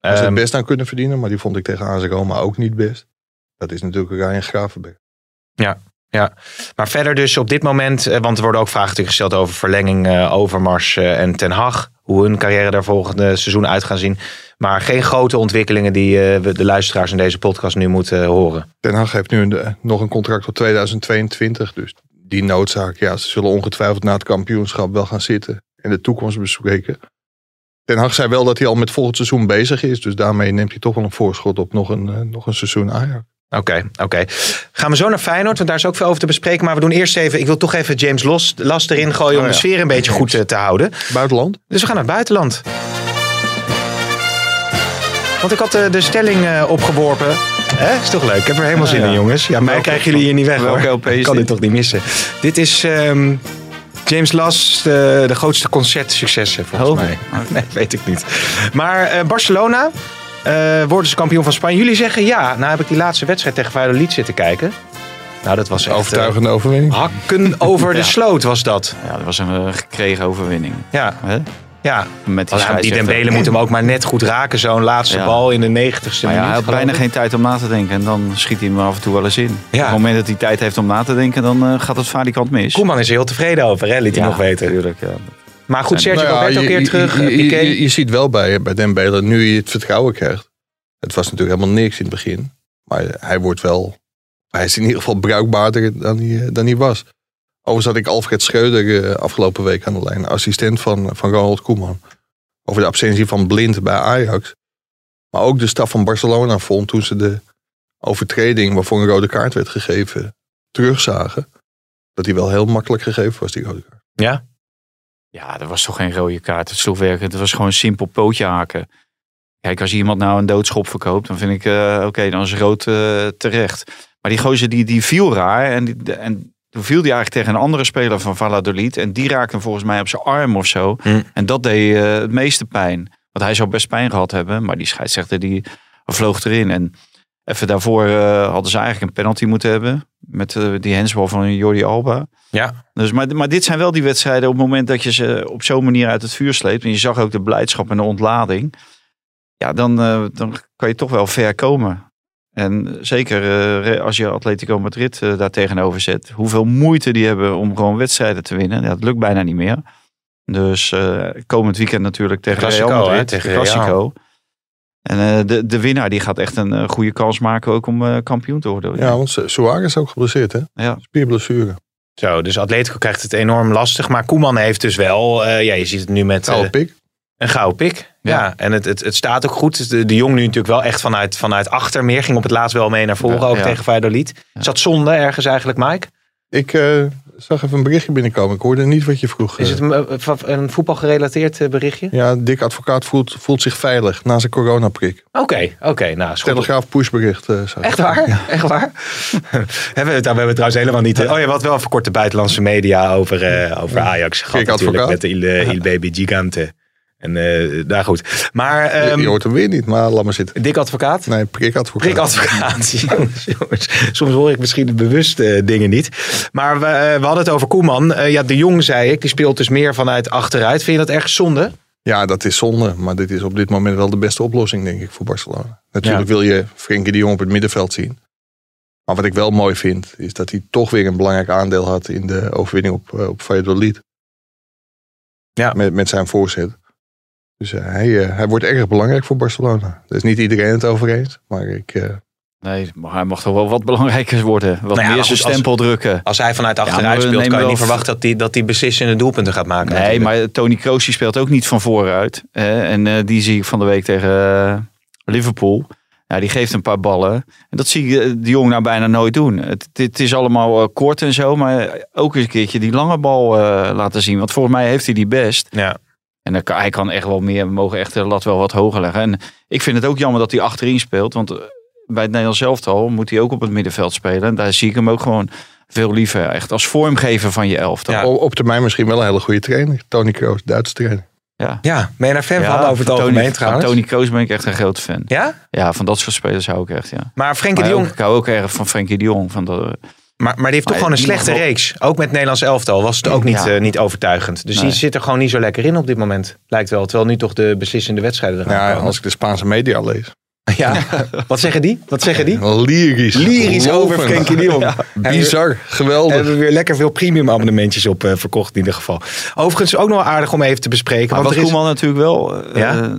Waar ze het Ehm, best aan kunnen verdienen, maar die vond ik tegen AZ Roma ook niet best. Dat is natuurlijk Ryan Gravenberg. Ja, maar verder dus op dit moment, eh, want er worden ook vragen gesteld over verlenging, eh, Overmars eh, en Ten Hag. Hoe hun carrière daar volgende seizoen uit gaan zien. Maar geen grote ontwikkelingen die we de luisteraars in deze podcast nu moeten horen. Den Haag heeft nu nog een contract tot 2022. Dus die noodzaak, ja, ze zullen ongetwijfeld na het kampioenschap wel gaan zitten en de toekomst bespreken. Den Haag zei wel dat hij al met volgend seizoen bezig is. Dus daarmee neemt hij toch wel een voorschot op nog een, nog een seizoen Ajax. Oké, oké. Gaan we zo naar Feyenoord, want daar is ook veel over te bespreken. Maar we doen eerst even, ik wil toch even James Los, Last erin gooien om Oh ja. de sfeer een beetje goed eh, te houden. Buitenland? Dus we gaan naar het buitenland. Want ik had eh, de stelling eh, opgeworpen. Hè? Is toch leuk? Ik heb er helemaal zin ja. in, jongens. Ja, mij krijgen jullie hier niet weg, hoor. LP is kan dit? toch niet missen. Dit is ehm, James Las, de, de grootste concertsuccessen, volgens Oh. mij. *laughs* Nee, weet ik niet. Maar Barcelona eh, worden ze kampioen van Spanje. Jullie zeggen ja. Nou heb ik die laatste wedstrijd tegen Valladolid zitten kijken. Nou, dat was echt, eh, Overtuigende overwinning. hakken *laughs* over de sloot was dat. Ja, dat was een eh, gekregen overwinning. Ja, Hè? ja. Met die die. Dembele moet hem ook maar net goed raken. Zo'n laatste Ja. bal in de negentigste Maar ja, minuut. hij had bijna geen tijd om na te denken. En dan schiet hij hem af en toe wel eens in. Ja. Op het moment dat hij tijd heeft om na te denken, dan eh, gaat het valikant mis. Koeman is er heel tevreden over, hè? liet hij nog weten. Tuurlijk, ja. Maar goed, Sergio Nou ja, keer je- terug. Je, eh, je, Piqué. je- je ziet wel bij, bij Dembele, nu je het vertrouwen krijgt. Het was natuurlijk helemaal niks in het begin. Maar hij wordt wel... Hij is in ieder geval bruikbaarder dan hij, dan hij was. Overigens had ik Alfred Schreuder eh, afgelopen week aan de lijn. Assistent van, van Ronald Koeman. Over de absentie van Blind bij Ajax. Maar ook de staf van Barcelona vond toen ze de overtreding waarvoor een rode kaart werd gegeven terugzagen. Dat die wel heel makkelijk gegeven was, die rode kaart. Ja? Ja, dat was toch geen rode kaart. Het sloeg werken. Het was gewoon simpel pootje haken. Kijk, als iemand nou een doodschop verkoopt, dan vind ik, eh, oké, dan is rood eh, terecht. Maar die gozer die, die viel raar. En, die, en toen viel die eigenlijk tegen een andere speler van Valladolid. En die raakte hem volgens mij op zijn arm of zo. Hm. En dat deed eh, het meeste pijn. Want hij zou best pijn gehad hebben. Maar die scheidsrechter die vloog erin. En even daarvoor eh, hadden ze eigenlijk een penalty moeten hebben. Met eh, die hensbal van Jordi Alba. Ja. Dus, maar, maar dit zijn wel die wedstrijden op het moment dat je ze op zo'n manier uit het vuur sleept. En je zag ook de blijdschap en de ontlading. Ja, dan, eh, dan kan je toch wel ver komen. En zeker als je Atletico Madrid daar tegenover zet. Hoeveel moeite die hebben om gewoon wedstrijden te winnen. Ja, dat lukt bijna niet meer. Dus komend weekend natuurlijk tegen Real hè, Madrid. tegen de Classico. En eh, de, de winnaar die gaat echt een eh, goede kans maken ook om eh, kampioen te worden. Ja, want Su- Suarez is ook geblesseerd, hè? Ja. Spierblessure. Zo, dus Atletico krijgt het enorm lastig. Maar Koeman heeft dus wel, eh, ja, je ziet het nu met Gouden eh, pik. een gouden pik. Ja, en het, het, het staat ook goed. De, de Jong nu natuurlijk wel echt vanuit, vanuit achter meer. Ging op het laatst wel mee naar voren, Ja, ook ja. tegen Valladolid. Is dat zonde ergens eigenlijk, Mike? Ik eh, zag even een berichtje binnenkomen. Ik hoorde niet wat je vroeg. Is eh. het een, een, een voetbalgerelateerd eh, berichtje? Ja, Dick Advocaat voelt, voelt zich veilig na zijn coronaprik. Oké, oké. nou, is goed. Telegraaf pushbericht. eh, ik. Echt waar? Echt waar? *laughs* hebben we, het, we hebben het trouwens helemaal niet... Oh ja, wat wel even kort de buitenlandse media over, eh, over Ajax gehad Kijk, natuurlijk. advocaat. Met Il, Il Baby Gigante. En eh daar goed. Maar Je- ehm je hoort hem weer niet, maar laat maar zitten. dik advocaat? Nee, prikadvocaat. Prikadvocaat. *laughs* Soms hoor ik misschien de bewuste eh, dingen niet. Maar we, eh, we hadden het over Koeman. Ja, de Jong zei ik, die speelt dus meer vanuit achteruit. Vind je dat erg zonde? Ja, dat is zonde. Maar dit is op dit moment wel de beste oplossing, denk ik, voor Barcelona. Natuurlijk wil je Frenkie de Jong op het middenveld zien. Maar wat ik wel mooi vind, is dat hij toch weer een belangrijk aandeel had in de overwinning op, op Valladolid. Ja. Met, met zijn voorzet. Dus eh, hij, eh, hij wordt erg belangrijk voor Barcelona. Daar is niet iedereen het over eens. Maar ik, eh, Nee, maar hij mag toch wel wat belangrijker worden. Wat Nou ja, meer zijn als- stempel drukken. Als hij vanuit achteruit speelt, nemen kan je niet verwachten dat hij dat die beslissende doelpunten gaat maken. Nee, natuurlijk. maar Tony Kroos die speelt ook niet van vooruit. hè. en eh, die zie ik van de week tegen Liverpool. Ja, die geeft een paar ballen. En dat zie ik de jong nou bijna nooit doen. Het, het is allemaal kort en zo. Maar ook eens een keertje die lange bal eh, laten zien. Want volgens mij heeft hij die best. Ja. En dan kan, hij kan echt wel meer. We mogen echt de lat wel wat hoger leggen. En ik vind het ook jammer dat hij achterin speelt. Want eh, bij het Nederlands elftal moet hij ook op het middenveld spelen. En daar zie ik hem ook gewoon veel liever. Echt als vormgever van je elftal. Ja. op, op termijn misschien wel een hele goede trainer. Tony Kroos, Duitse trainer. Ja. Ja, ben je daar fan van over het van algemeen Tony, trouwens? Van Tony Kroos ben ik echt een grote fan. Ja? Ja, van dat soort spelers hou ik echt, ja. Maar Frenkie de ook- Jong, ik hou ook erg van Frenkie de Jong. Van de, maar, maar die heeft toch Maar gewoon een slechte reeks. Ook met Nederlands elftal was het ook niet, Ja. eh, niet overtuigend. Dus Nee. die zit er gewoon niet zo lekker in op dit moment. Lijkt wel. Terwijl nu toch de beslissende wedstrijden eraan Ja, komen. als ik de Spaanse media lees. *laughs* Ja. Wat zeggen die? Wat zeggen die? Lyrisch. Lyrisch over. Frenkie de Jong. *laughs* Bizar, geweldig. hebben we weer lekker veel premium abonnementjes op eh, verkocht in ieder geval. Overigens ook nog wel aardig om even te bespreken. maar Want wat er is, Koeman natuurlijk wel... eh, Ja?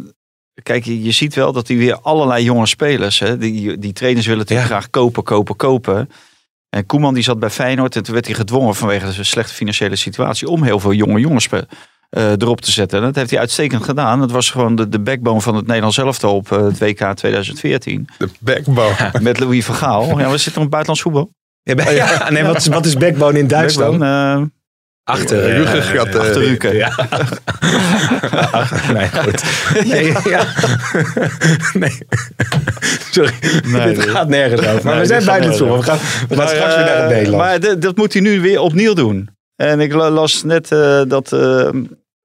kijk, je, je ziet wel dat hij weer allerlei jonge spelers... Hè, die, die trainers willen natuurlijk Ja. graag kopen, kopen, kopen. En Koeman die zat bij Feyenoord... en toen werd hij gedwongen vanwege de slechte financiële situatie... om heel veel jonge jongens eh, erop te zetten. En dat heeft hij uitstekend gedaan. Dat was gewoon de, de backbone van het Nederlands elftal op eh, het WK 2014. De backbone. Met Louis van Gaal. *laughs* Ja, we zitten op buitenlands voetbal. Ja, ben- ja, nee, wat, is, wat is backbone in Duitsland? Backbone, eh, Achter. Eh, achter. Ja. *laughs* Ach, nee, goed. Nee, ja. *laughs* nee. Sorry, Nee, dit gaat nergens over. Maar Nee, we zijn buiten het. We gaan, we gaan straks weer naar het eh, Nederlands. Maar dat- dat moet hij nu weer opnieuw doen. En ik la- las net eh, dat eh,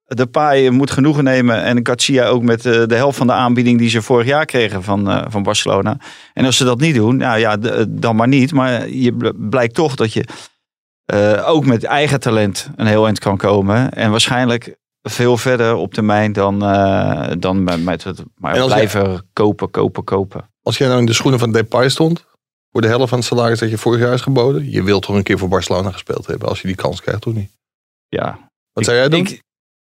de paai moet genoegen nemen. En Garcia ook met de helft van de aanbieding die ze vorig jaar kregen van, van Barcelona. En als ze dat niet doen, nou ja, dan maar niet. Maar je bl- blijkt toch dat je eh, ook met eigen talent een heel eind kan komen. En waarschijnlijk veel verder op termijn dan, eh, dan met, met het maar blijven kopen, kopen, kopen. Als jij nou in de schoenen van Depay stond, voor de helft van het salaris dat je vorig jaar is geboden, je wilt toch een keer voor Barcelona gespeeld hebben als je die kans krijgt, toch niet? Ja. Wat zou jij doen? Ik-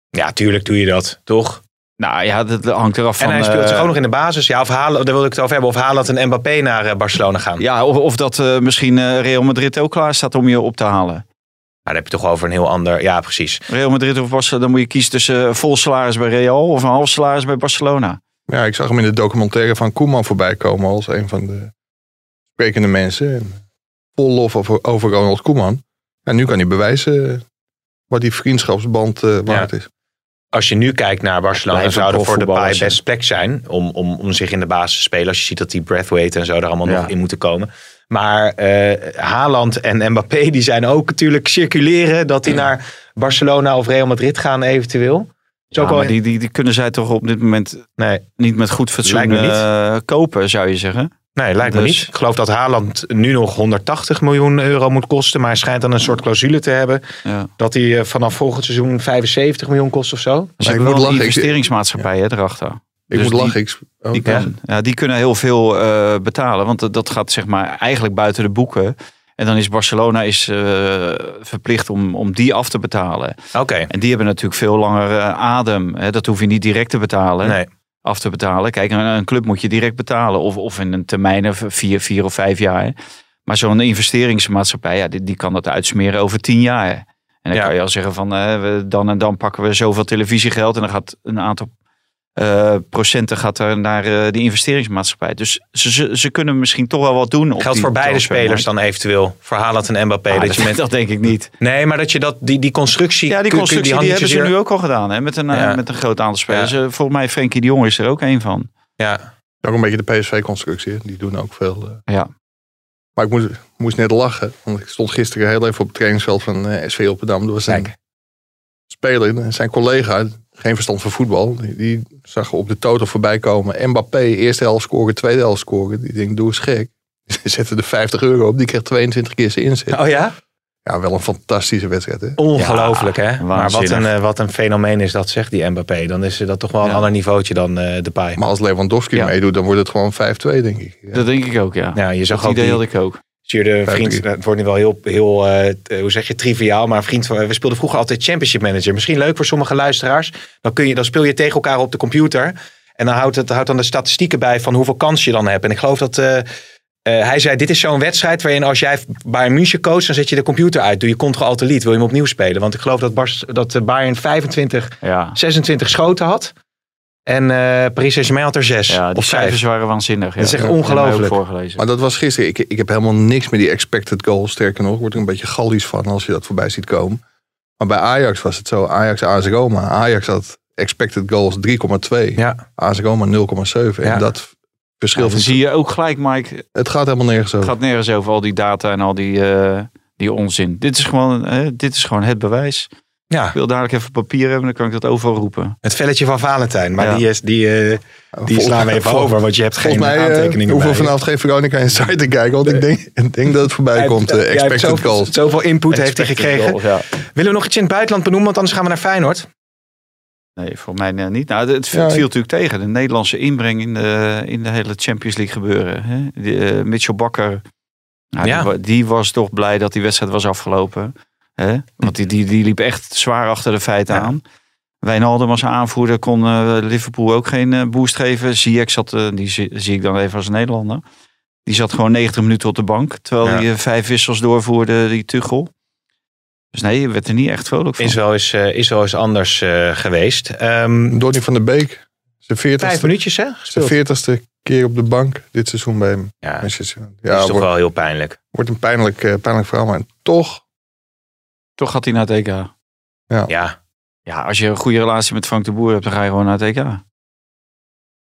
Ja, tuurlijk doe je dat, toch? Nou ja, dat hangt eraf van... en hij speelt eh, zich ook nog in de basis. Ja, of Haaland, daar wil ik het over hebben. Of Haaland en Mbappé naar eh, Barcelona gaan. Ja, of, of dat eh, misschien eh, Real Madrid ook klaar staat om je op te halen. Maar dan heb je toch over een heel ander... Ja, precies. Real Madrid of Barcelona, dan moet je kiezen tussen eh, vol salaris bij Real of een half salaris bij Barcelona. Ja, ik zag hem in de documentaire van Koeman voorbij komen als een van de sprekende mensen. En vol lof over, over Ronald Koeman. En nu kan hij bewijzen wat die vriendschapsband eh, waard is. Als je nu kijkt naar Barcelona, Blijven zou er voor de paai best plek zijn om, om, om zich in de basis te spelen. Als je ziet dat die Breathwaite en zo er allemaal Ja. nog in moeten komen. Maar eh Haaland en Mbappé die zijn ook natuurlijk circuleren dat die naar Barcelona of Real Madrid gaan eventueel. Ja, maar die, die, die kunnen zij toch op dit moment nee, niet met goed fatsoen eh, kopen, zou je zeggen. Nee, lijkt me Dus- niet. Ik geloof dat Haaland nu nog 180 miljoen euro moet kosten. Maar hij schijnt dan een soort clausule te hebben. Ja. Dat hij eh, vanaf volgend seizoen 75 miljoen kost of zo. Ze ik moet lachen, investeringsmaatschappij hè, erachter. Ik Dus moet die- lachen. Ik, oh, Die, ja. die kunnen heel veel eh, betalen. Want dat- dat gaat zeg maar eigenlijk buiten de boeken. En dan is Barcelona is, eh, verplicht om, om die af te betalen. Oké. En die hebben natuurlijk veel langer adem. Hè? Dat hoef je niet direct te betalen. Nee. Af te betalen. Kijk, een, een club moet je direct betalen. Of, of in een termijn van vier, vier of vijf jaar. Maar zo'n investeringsmaatschappij, ja, die, die kan dat uitsmeren over tien jaar. En dan Ja. kan je al zeggen van we- dan en dan pakken we zoveel televisiegeld. En dan gaat een aantal eh, procenten gaat er naar eh, die investeringsmaatschappij. Dus ze, ze, ze kunnen misschien toch wel wat doen. op Geldt voor beide spelers dan eventueel? Voor Haaland en Mbappé. Ah, dat dat, je *laughs* met, dat denk ik niet. nee, maar dat je dat, die, die constructie... Ja, die constructie die, hebben ze weer- nu ook al gedaan. Hè? Met, een, eh, Ja. met een groot aantal spelers. Ja. Volgens mij Frenkie de Jong is er ook een van. Ja, Ook een beetje de PSV-constructie. Die doen ook veel. eh. Ja. Maar ik moest, moest net lachen. Want ik stond gisteren heel even op het trainingsveld van eh, SV Rotterdam. Er was een Kijk. speler, en zijn collega, geen verstand van voetbal. Die, die zag op de total voorbij komen. Mbappé, eerste helft scoren, tweede helft scoren. Die denkt, doe eens gek. *laughs* Ze zetten er 50 euro op. Die kreeg 22 keer zijn inzet. Oh ja? Ja, wel een fantastische wedstrijd. Hè? Ongelooflijk hè? Maar wat waanzinnig. een, eh, wat een fenomeen is dat, zegt die Mbappé. Dan is dat toch wel een Ja. ander niveautje dan eh de Pai. Maar als Lewandowski Ja. meedoet, dan wordt het gewoon 5-2, denk ik. Ja. Dat denk ik ook, ja. Ja, je zag dat ook idee die, had ik ook. Stuurde vriend, het wordt nu wel heel, heel eh, t- hoe zeg je, triviaal, maar een vriend van, we speelden vroeger altijd Championship Manager. Misschien leuk voor sommige luisteraars. Dan, kun je, dan speel je tegen elkaar op de computer. En dan houdt het houdt dan de statistieken bij van hoeveel kans je dan hebt. En ik geloof dat eh, eh, hij zei, dit is zo'n wedstrijd waarin als jij Bayern München coacht, dan zet je de computer uit. Doe je Ctrl-Alt-Delete, wil je hem opnieuw spelen. Want ik geloof dat, Bars, dat eh, Bayern 25, Ja, 26 schoten had. En eh Paris Saint-Germain had er 6 ja die of 5. cijfers waren waanzinnig. Ja. Dat is echt ik ongelooflijk. voorgelezen. Maar dat was gisteren. Ik, ik heb helemaal niks met die expected goals. Sterker nog, word er een beetje gallisch van als je dat voorbij ziet komen. Maar bij Ajax was het zo. Ajax, AS Roma. Ajax had expected goals 3,2. Ja. AS Roma 0,7. Ja. En dat verschil Ja, van... dan zie je ook gelijk, Mike. Het gaat helemaal nergens Het over. gaat nergens over al die data en al die, eh, die onzin. Dit is, gewoon, eh, dit is gewoon het bewijs. Ja, Ik wil dadelijk even papier hebben, dan kan ik dat overal roepen. het velletje van Valentijn. Maar Ja. die, is, die, eh, die Volgens- slaan we even vol- over, want je hebt geen Volgens mij eh, aantekeningen we bij. vanavond geen Veronica Inside te kijken. Want ik denk, ik denk dat het voorbij Hij komt. heeft- heeft expected zoveel, goals. Zoveel input heeft hij gekregen. Goals, ja. Willen we nog iets in het buitenland benoemen, want anders gaan we naar Feyenoord. Nee, voor mij niet. Nou, het, Ja, viel natuurlijk tegen. De Nederlandse inbreng in de, in de hele Champions League gebeuren. Hè? Die, Mitchell Bakker, nou, die, die was toch blij dat die wedstrijd was afgelopen. Hè? Want die, die, die liep echt zwaar achter de feiten Ja. aan. Wijnaldum was aanvoerder, kon eh, Liverpool ook geen eh, boost geven. Ziyech zat, eh, die zie, zie ik dan even als Nederlander. Die zat gewoon 90 minuten op de bank. Terwijl Ja. hij vijf wissels doorvoerde, die Tuchel. Dus nee, je werd er niet echt vrolijk van. Is wel eens, is wel eens anders eh, geweest. Ehm Donny van der Beek. Zijn vijf 40ste, minuutjes hè, zijn gespeeld. 40ste keer op de bank dit seizoen bij hem. Ja, dat Manchester United. is Ja, toch wordt, wel heel pijnlijk. wordt een pijnlijk, pijnlijk verhaal. Maar toch, Toch gaat hij naar het EK. Ja, Ja, als je een goede relatie met Frank de Boer hebt, dan ga je gewoon naar het EK.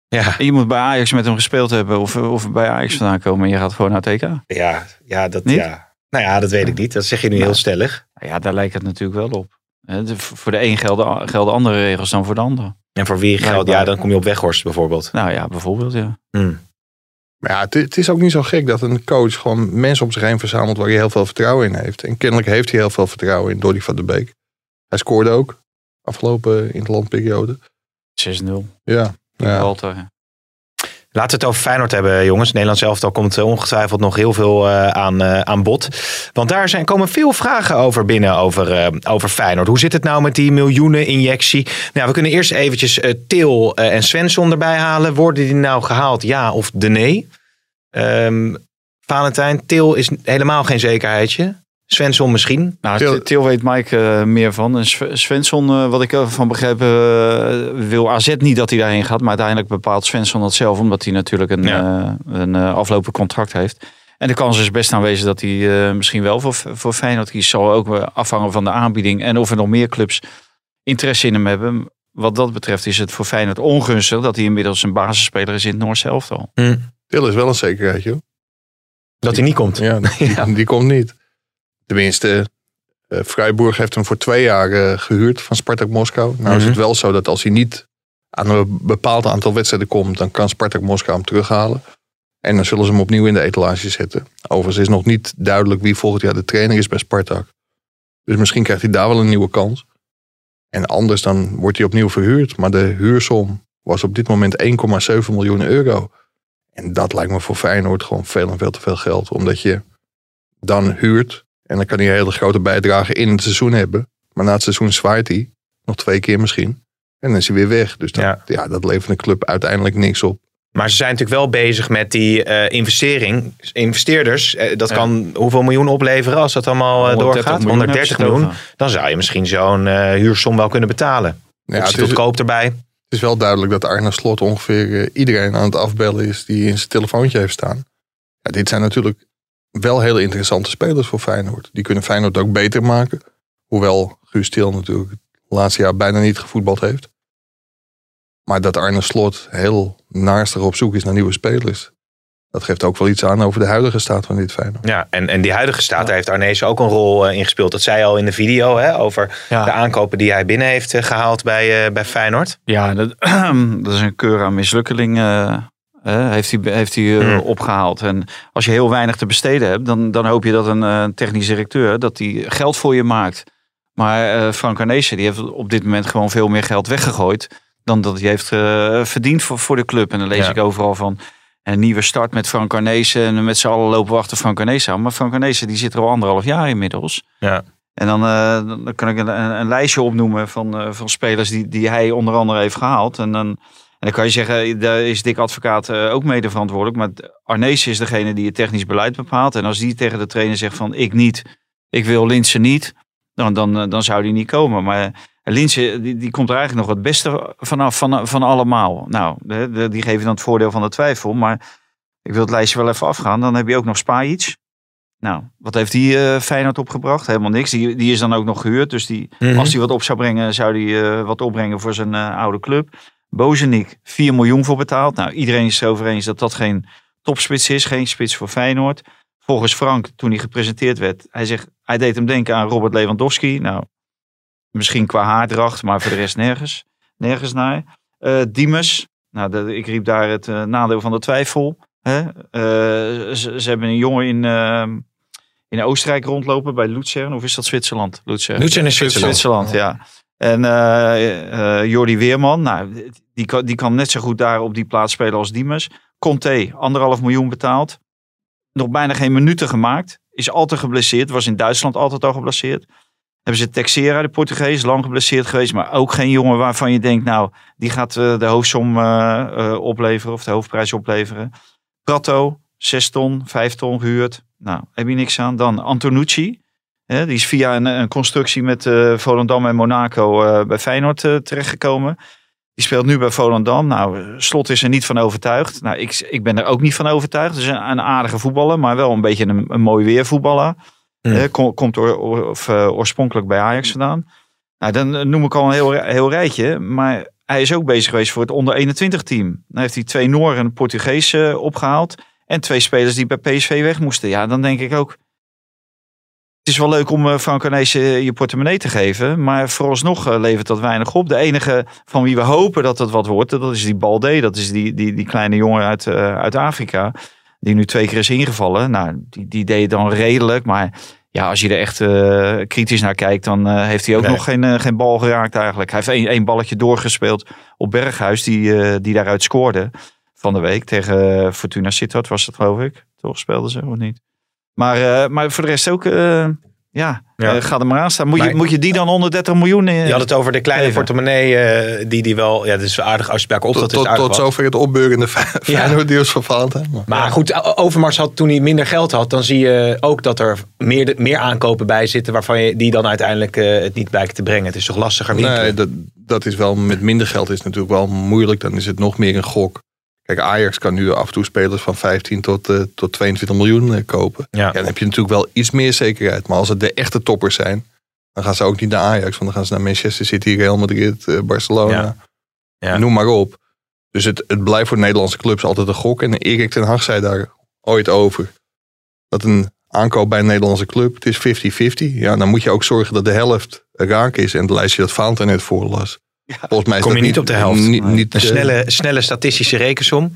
ja, En je moet bij Ajax met hem gespeeld hebben of, of bij Ajax vandaan komen en je gaat gewoon naar het EK. Nou ja, ja, dat, Niet? ja. Nou ja, dat weet ik niet. Dat zeg je nu Nou. heel stellig. ja, daar lijkt het natuurlijk wel op. De- Voor de een gelden, gelden andere regels dan voor de ander. En voor wie geldt, ja, dan kom je op Weghorst bijvoorbeeld. Nou ja, bijvoorbeeld ja. Hmm. Maar ja, het, het is ook niet zo gek dat een coach gewoon mensen om zich heen verzamelt waar hij heel veel vertrouwen in heeft. En kennelijk heeft hij heel veel vertrouwen in Donny van der Beek. Hij scoorde ook afgelopen interlandperiode. 6-0. Ja, ja. Walter. Laten we het over Feyenoord hebben, jongens. Nederlands elftal komt eh, ongetwijfeld nog heel veel eh, aan, eh, aan bod. Want daar zijn, komen veel vragen over binnen over, eh, over Feyenoord. Hoe zit het nou met die miljoenen injectie? Nou, we kunnen eerst eventjes Til en Svensson erbij halen. Worden die nou gehaald, ja of de nee? Ehm Valentijn, Til is helemaal geen zekerheidje. Svensson misschien. Nou, Til- weet Mike eh, meer van. En Sv- Svensson, eh, wat ik ervan begreep, eh, wil AZ niet dat hij daarheen gaat. Maar uiteindelijk bepaalt Svensson dat zelf, omdat hij natuurlijk een, Ja. eh, een aflopend contract heeft. En de kans is best aanwezig dat hij eh, misschien wel voor, voor Feyenoord kiest. Zal ook afhangen van de aanbieding en of er nog meer clubs interesse in hem hebben. Wat dat betreft is het voor Feyenoord ongunstig dat hij inmiddels een basisspeler is in het Noorse elftal. Til is wel een zekerheid, joh. Dat hij niet komt. Ja, die, *laughs* die komt niet. Tenminste, eh Freiburg heeft hem voor twee jaar eh, gehuurd van Spartak Moskou. Nou is Mhm. het wel zo dat als hij niet aan een bepaald aantal wedstrijden komt, dan kan Spartak Moskou hem terughalen. En dan zullen ze hem opnieuw in de etalage zetten. Overigens is nog niet duidelijk wie volgend jaar de trainer is bij Spartak. Dus misschien krijgt hij daar wel een nieuwe kans. En anders dan wordt hij opnieuw verhuurd. Maar de huursom was op dit moment 1,7 miljoen euro. En dat lijkt me voor Feyenoord gewoon veel en veel te veel geld. Omdat je dan huurt. En dan kan hij een hele grote bijdrage in het seizoen hebben. Maar na het seizoen zwaait hij. Nog twee keer misschien. En dan is hij weer weg. Dus dat, Ja. ja. dat levert een club uiteindelijk niks op. Maar ze zijn natuurlijk wel bezig met die eh, investering. Investeerders, eh, dat kan hoeveel miljoen opleveren als dat allemaal eh, 130 doorgaat? miljoen 130 hebben ze miljoen. Dan zou je misschien zo'n eh, huursom wel kunnen betalen. Ja, Ja, het, is, koop erbij. het is wel duidelijk dat Arne Slot ongeveer iedereen aan het afbellen is die in zijn telefoontje heeft staan. Ja, dit zijn natuurlijk wel hele interessante spelers voor Feyenoord. Die kunnen Feyenoord ook beter maken. Hoewel Guus Til natuurlijk het laatste jaar bijna niet gevoetbald heeft. Maar dat Arne Slot heel naastig op zoek is naar nieuwe spelers. Dat geeft ook wel iets aan over de huidige staat van dit Feyenoord. Ja, en, en die huidige staat, daar heeft Arnees ook een rol eh, in gespeeld. Dat zei al in de video hè, over Ja. de aankopen die hij binnen heeft eh, gehaald bij, eh, bij Feyenoord. Ja, dat, *clears throat* dat is een keur aan mislukkeling. Heeft hij, heeft hij eh, Hmm. opgehaald. En als je heel weinig te besteden hebt, dan, dan hoop je dat een eh, technisch directeur dat die geld voor je maakt. Maar eh, Frank Arnezen die heeft op dit moment gewoon veel meer geld weggegooid dan dat hij heeft verdiend voor, voor de club. En dan lees Ja. ik overal van een nieuwe start met Frank Arnezen en met z'n allen lopen we achter Frank Arnezen aan. Maar Frank Arnezen die zit er al anderhalf jaar inmiddels. Ja. En dan, dan kan ik een, een, een lijstje opnoemen van, van spelers die, die hij onder andere heeft gehaald. En dan, dan kan je zeggen, daar is Dick Advocaat eh, ook mede verantwoordelijk. Maar Arnees is degene die het technisch beleid bepaalt. En als die tegen de trainer zegt van ik niet, ik wil Linse niet. Dan, dan, eh, dan zou die niet komen. Maar Linse die, die komt er eigenlijk nog het beste vanaf van, van allemaal. Nou, die geven dan het voordeel van de twijfel. Maar ik wil het lijstje wel even afgaan. Dan heb je ook nog Spajic. Nou, wat heeft die eh Feyenoord opgebracht? Helemaal niks. Die, die is dan ook nog gehuurd. Dus die, Mhm. als hij wat op zou brengen, zou hij eh, wat opbrengen voor zijn eh, oude club. Bozenik, 4 miljoen voor betaald. Nou, iedereen is het erover eens dat dat geen topspits is. Geen spits voor Feyenoord. Volgens Frank, toen hij gepresenteerd werd, hij zegt, hij deed hem denken aan Robert Lewandowski. Nou, misschien qua haardracht, maar voor de rest nergens. Nergens naar. Eh Diemers, nou, de- ik riep daar het eh, nadeel van de twijfel. Hè? Eh, ze, ze hebben een jongen in, eh, in Oostenrijk rondlopen bij Luzern. Of is dat Zwitserland? Luzern. Luzern is Zwitserland. Zwitserland, ja. En Jordi Weerman, nou, die, kan, die net zo goed daar op die plaats spelen als Diemers. Conte, anderhalf miljoen betaald. Nog bijna geen minuten gemaakt. Is altijd geblesseerd. Was in Duitsland altijd al geblesseerd. Hebben ze Texera, de Portugees, lang geblesseerd geweest. Maar ook geen jongen waarvan je denkt, nou, die gaat eh, de hoofdsom eh, eh, opleveren. Of de hoofdprijs opleveren. Prato, 6 ton, 5 ton gehuurd. Nou, heb je niks aan. Dan Antonucci. Hè, die is via een, een constructie met Volendam en Monaco bij Feyenoord terechtgekomen. Die speelt nu bij Volendam. Nou, Slot is er niet van overtuigd. Nou, ik, ik ben er ook niet van overtuigd. Het is een, een aardige voetballer, maar wel een beetje een, een mooi weervoetballer. Hmm. Eh, kom- komt of, eh, oorspronkelijk bij Ajax vandaan. Nou, dan eh, noem ik al een heel, heel rijtje. Maar hij is ook bezig geweest voor het onder 21 team. Dan heeft hij twee Nooren en een Portugees eh, opgehaald. En twee spelers die bij PSV weg moesten. Ja, dan denk ik ook. Het is wel leuk om eh, Frank Arnees eh, je portemonnee te geven. Maar vooralsnog eh, levert dat weinig op. De enige van wie we hopen dat het wat wordt. Dat is die Balde. Dat is die, die, die kleine jongen uit, uit Afrika. Die nu twee keer is ingevallen. Nou, die, die deed dan redelijk. Maar ja, als je er echt kritisch naar kijkt. Dan heeft hij ook Nee. nog geen, geen bal geraakt eigenlijk. Hij heeft één, één balletje doorgespeeld op Berghuis. Die, die daaruit scoorde van de week. Tegen Fortuna Sittard was dat geloof ik. Toch speelden ze of niet? Maar, eh, maar voor de rest ook... eh, ja, Ja. eh, ga er maar aan staan. Moet, je, moet je die dan onder 30 miljoen in? Je had het over de kleine Even. portemonnee eh, die die wel... Ja, dat is aardig als je bij elkaar op Tot, dat is tot, tot zover het opbeurende *laughs* Feyenoord nieuws van Valentijn. Maar- Maar goed, Overmars had toen hij minder geld had, dan zie je ook dat er meer, de- meer aankopen bij zitten waarvan je die dan uiteindelijk eh, het niet bij te brengen. Het is toch lastiger winkelen? Nee, dat, dat is wel met minder geld is natuurlijk wel moeilijk. Dan is het nog meer een gok. Kijk, Ajax kan nu af en toe spelers van 15 tot, eh, tot 22 miljoen eh, kopen. Ja. Ja, dan heb je natuurlijk wel iets meer zekerheid. Maar als het de echte toppers zijn, dan gaan ze ook niet naar Ajax. Want dan gaan ze naar Manchester City, Real Madrid, eh, Barcelona. Ja. Ja. Noem maar op. Dus het, het blijft voor Nederlandse clubs altijd een gok. En Erik ten Hag zei daar ooit over. Dat een aankoop bij een Nederlandse club, het is 50-50. Ja, dan moet je ook zorgen dat de helft raak is. En het lijstje dat Valentijn net voorlas. Volgens mij is Kom je dat niet op de helft. Niet, niet, Een eh, snelle, snelle statistische rekensom.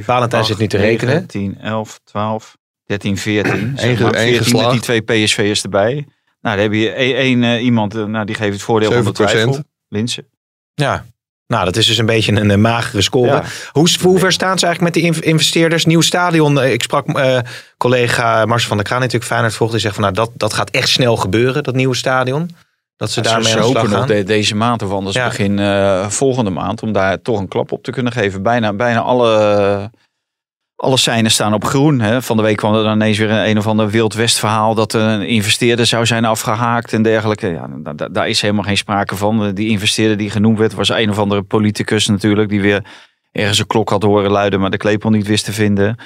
Valentijn zit nu te rekenen. 10, 11, 12, 13, 14. Eén Zeg maar, één 14 met geslaagd. die twee PSV'ers erbij. Nou, dan heb je één, één, eh, iemand, eh, nou, die geeft het voordeel van de 7%. twijfel. Linsen. Ja. Nou, dat is dus een beetje een, magere score. Ja. Hoe, hoe ver staan ze eigenlijk met die inv- investeerders? Nieuw stadion. Ik sprak eh, collega Mars van der Kraan natuurlijk Feyenoord volgt. Die zegt van nou, dat, dat gaat echt snel gebeuren, dat nieuwe stadion. Dat ze Ja, daarmee ze aan de slag hopen nog de- deze maand of anders Ja. begin eh, volgende maand. Om daar toch een klap op te kunnen geven. Bijna, bijna alle, alle seinen staan op groen. Hè. Van de week kwam er dan ineens weer een, een of ander Wild West verhaal. Dat een investeerder zou zijn afgehaakt en dergelijke. Ja, da- da- daar is helemaal geen sprake van. Die investeerder die genoemd werd was een of andere politicus natuurlijk. Die weer ergens een klok had horen luiden. Maar de klepel niet wist te vinden.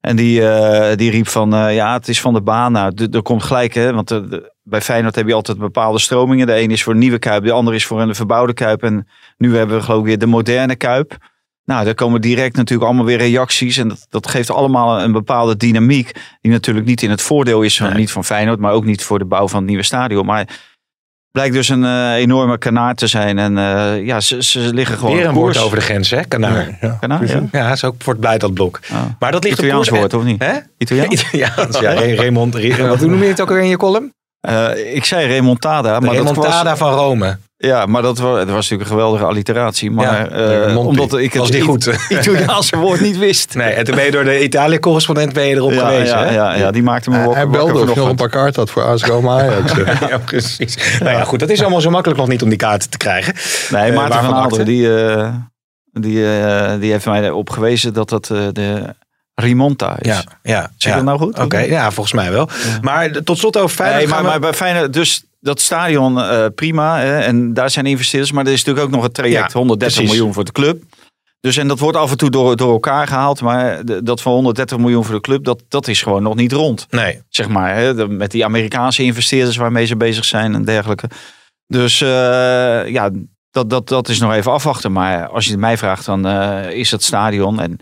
En die, eh, die riep van, eh, ja, het is van de baan. Nou, er komt gelijk, hè. Want eh, de- bij Feyenoord heb je altijd bepaalde stromingen. De een is voor een nieuwe Kuip, de ander is voor een verbouwde Kuip. En nu hebben we geloof ik weer de moderne Kuip. Nou, daar komen direct natuurlijk allemaal weer reacties. En dat, dat geeft allemaal een bepaalde dynamiek. Die natuurlijk niet in het voordeel is, van, Nee. niet van Feyenoord. Maar ook niet voor de bouw van het nieuwe stadion. Maar blijkt dus een eh, enorme kanaar te zijn. En eh, ja, ze, ze liggen gewoon Weer een woord over de grens, hè? Kanaar. Ja, Kanaar, precies. ja. Ja, is ook wordt blij dat blok. Maar dat ligt Italiaans op koers. woord, of niet? Hè? Italiaans? *laughs* Italiaans, ja. Re- Raymond, Re- wat hoe noem je het ook weer in je column? Eh, ik zei remontada, De maar dat remontada was, van Rome. Ja, maar dat was, het was natuurlijk een geweldige alliteratie. Maar Ja, eh, omdat ik het Was niet goed. *laughs* Italiaanse woord niet wist. Nee, en toen ben je door de Italië-correspondent ben je erop ja, geweest, ja, hè? ja, ja, die maakte me Hij, wakker, hij belde nog een paar kaarten had voor AS Roma Ajax. *laughs* Ja, precies. Nou ja, goed. Dat is allemaal zo makkelijk nog niet om die kaarten te krijgen. Nee, Eh, Maarten van Aalder, die, eh, die, eh, die heeft mij erop gewezen dat dat de Rimonta is. Ja, ja. Zeg ik ja. dat nou goed? Oké, ja, volgens mij wel. Maar tot slot over Feyenoord. Nee, maar, gaan we- maar bij Feyenoord, dus dat stadion eh, prima. Hè, en daar zijn investeerders. Maar er is natuurlijk ook nog het traject. Ja, 130 precies. miljoen voor de club. Dus en dat wordt af en toe door, door elkaar gehaald. Maar dat van 130 miljoen voor de club, dat, dat is gewoon nog niet rond. Nee, Zeg maar, hè, met die Amerikaanse investeerders waarmee ze bezig zijn en dergelijke. Dus eh, ja, dat, dat, dat is nog even afwachten. Maar als je het mij vraagt, dan eh, is het stadion. En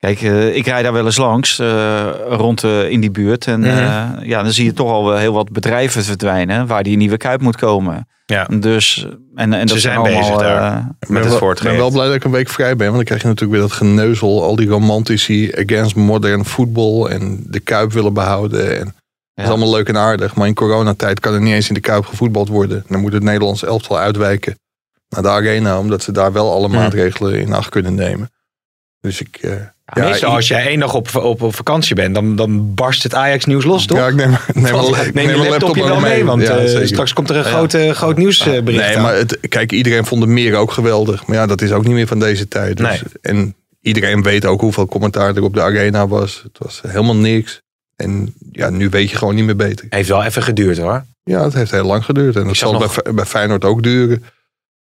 kijk, eh, ik rijd daar wel eens langs, eh, rond eh, in die buurt. En Mhm. eh, ja, dan zie je toch al heel wat bedrijven verdwijnen waar die nieuwe kuip moet komen. ja. Dus, en, en dat Ze zijn allemaal, bezig daar. met Ik ben het wel- Ik ben wel blij dat ik een week vrij ben. Want dan krijg je natuurlijk weer dat geneuzel. Al die romantici against modern voetbal. En de Kuip willen behouden. En dat is allemaal leuk en aardig. Maar in coronatijd kan er niet eens in de Kuip gevoetbald worden. Dan moet het Nederlands elftal uitwijken naar de arena. Omdat ze daar wel alle Hmm. maatregelen in acht kunnen nemen. Dus ik... ja, Meestal als jij één dag op, op, op vakantie bent, dan, dan barst het Ajax-nieuws los, toch? Ja, ik neem, neem, Neem, mijn- neem laptopje ook wel mee, want Ja, eh, straks komt er een groot, eh, groot nieuwsbericht Nee, aan. maar het, kijk, iedereen vond de meer ook geweldig. Maar ja, dat is ook niet meer van deze tijd. Dus, Nee. En iedereen weet ook hoeveel commentaar er op de arena was. Het was helemaal niks. En ja, nu weet je gewoon niet meer beter. Heeft wel even geduurd hoor. Ja, het heeft heel lang geduurd. En dat zal nog- bij, bij Feyenoord ook duren.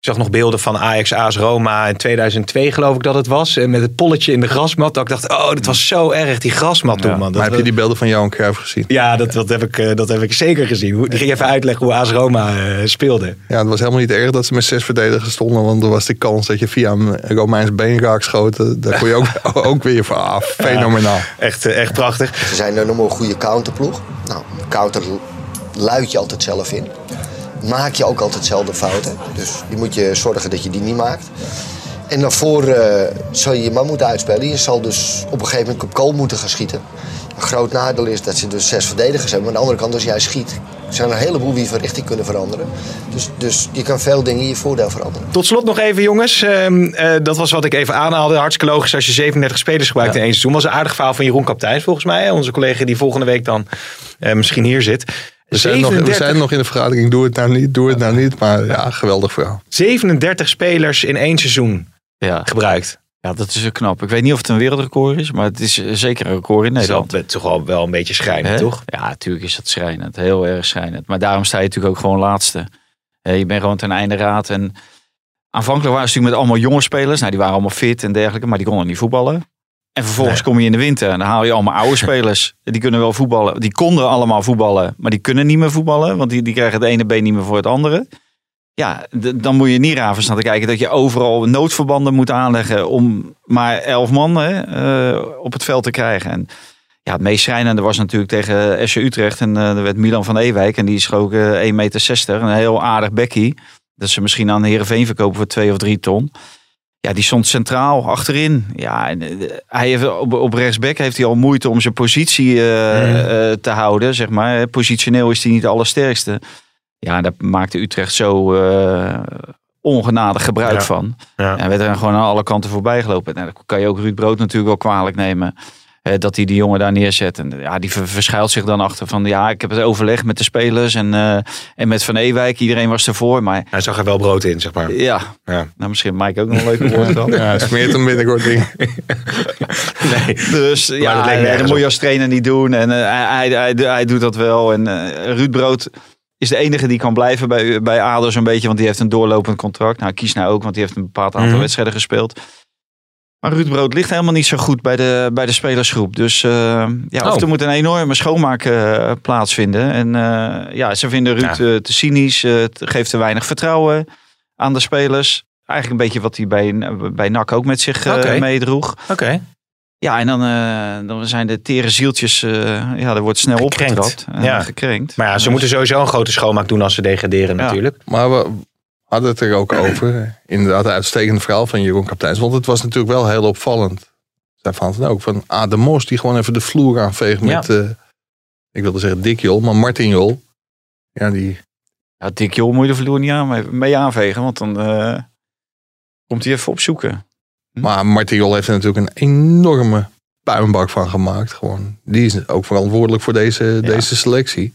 Ik zag nog beelden van Ajax AS Roma in 2002 geloof ik dat het was. En met het polletje in de grasmat. Dat ik dacht, oh, dit was zo erg, die grasmat toen, Ja. man. Dat, maar heb je die beelden van Johan Cruijff gezien? Ja, dat, dat, heb ik, eh, dat heb ik zeker gezien. Die ging even uitleggen hoe AS Roma eh, speelde. Ja, het was helemaal niet erg dat ze met zes verdedigers stonden. Want er was de kans dat je via een Romeins been raak schoten. Daar kon je ook, *laughs* *laughs* ook weer van af. Fenomenaal. Echt, eh, echt prachtig. Ze zijn een een goede counterploeg. Nou, counter luid je altijd zelf in. Maak je ook altijd zelf fouten. Dus die moet je zorgen dat je die niet maakt. En daarvoor eh, zal je je man moeten uitspelen. Je zal dus op een gegeven moment op kool moeten gaan schieten. Een groot nadeel is dat ze dus zes verdedigers hebben. Maar aan de andere kant, als jij schiet, zijn er een heleboel die van richting kunnen veranderen. Dus, dus je kan veel dingen in je voordeel veranderen. Tot slot nog even, jongens. Ehm, eh, dat was wat ik even aanhaalde. Hartstikke logisch als je 37 spelers gebruikt in één seizoen. Was een aardig verhaal van Jeroen Kapteins, volgens mij. Onze collega die volgende week dan eh, misschien hier zit. We zijn, nog, we zijn nog in de vergadering. Doe het nou niet, doe het nou niet. Maar ja, geweldig verhaal. 37 spelers in één seizoen ja. gebruikt. ja, dat is knap. Ik weet niet of het een wereldrecord is, maar het is eh, zeker een record in Dat is Nederland. toch wel, wel een beetje schrijnend, toch? Ja, natuurlijk is dat schrijnend. Heel erg schrijnend. Maar daarom sta je natuurlijk ook gewoon laatste. Eh, je bent gewoon ten einde raad. En aanvankelijk waren ze natuurlijk met allemaal jonge spelers. Nou, die waren allemaal fit en dergelijke, maar die konden niet voetballen. En vervolgens Nee. kom je in de winter en dan haal je allemaal oude *laughs* spelers. Die kunnen wel voetballen. Die konden allemaal voetballen, maar die kunnen niet meer voetballen. Want die, die krijgen het ene been niet meer voor het andere. Ja, dan moet je niet raven staan te kijken dat je overal noodverbanden moet aanleggen om maar elf man hè, eh, op het veld te krijgen. En ja, het meest schrijnende was natuurlijk tegen SC Utrecht. En eh er werd Milan van Ewijk en die schoot eh 1,60 meter. Een heel aardig bekkie. Dat ze misschien aan Heerenveen verkopen voor 2 of 3 ton. Ja, die stond centraal achterin. Ja, en, eh, hij heeft, op, op rechtsback heeft hij al moeite om zijn positie eh, eh, te houden, zeg maar. Positioneel is hij niet de allersterkste. Ja, dat maakte Utrecht zo ongenadig gebruik Ja. van. Ja. En werd er gewoon aan alle kanten voorbij gelopen. Nou, dat kan je ook Ruud Brood natuurlijk wel kwalijk nemen. Dat hij die jongen daar neerzet. En ja, die ver- verschuilt zich dan achter van... ja, ik heb het overleg met de spelers en, eh, en met Van Ewijk. Iedereen was ervoor. Maar Hij zag er wel brood in, zeg maar. ja, Ja. nou misschien Mike ook nog een leuke woord *laughs* dan. Ja, smeert hem binnenkort dingen. *laughs* Nee. Dus dat ja, dat moet je als trainer niet doen. En eh, hij, hij, hij, hij doet dat wel. En eh, Ruud Brood is de enige die kan blijven bij, bij ADO zo'n beetje. Want die heeft een doorlopend contract. Nou, kies nou ook, want die heeft een bepaald aantal Mhm. wedstrijden gespeeld. Maar Ruud Brood ligt helemaal niet zo goed bij de, bij de spelersgroep. Dus eh, ja, of Oh. er moet een enorme schoonmaak eh, plaatsvinden. En eh, ja, ze vinden Ruud Ja. te cynisch. het geeft te weinig vertrouwen aan de spelers. Eigenlijk een beetje wat hij bij, bij NAC ook met zich eh, meedroeg. Oké. Ja, en dan, eh, dan zijn de tere zieltjes, eh, ja, er wordt snel Gekrenkt. opgetrapt. en Ja. gekrenkt. Maar ja, ze Dus- moeten sowieso een grote schoonmaak doen als ze degraderen Ja. natuurlijk. Maar we hadden het er ook over. Inderdaad, een uitstekend verhaal van Jeroen Kapteins. Want het was natuurlijk wel heel opvallend. Zij vond het ook. Van ah, de Mos die gewoon even de vloer aanveegt Ja. met... eh, ik wilde zeggen Dick Jol, maar Martin Jol. Ja, die... Ja, Dick Jol moet je de vloer niet aan, mee aanvegen, want dan eh, komt hij even opzoeken. Maar Martin Jol heeft er natuurlijk een enorme puinbak van gemaakt. Gewoon. Die is ook verantwoordelijk voor deze, deze selectie.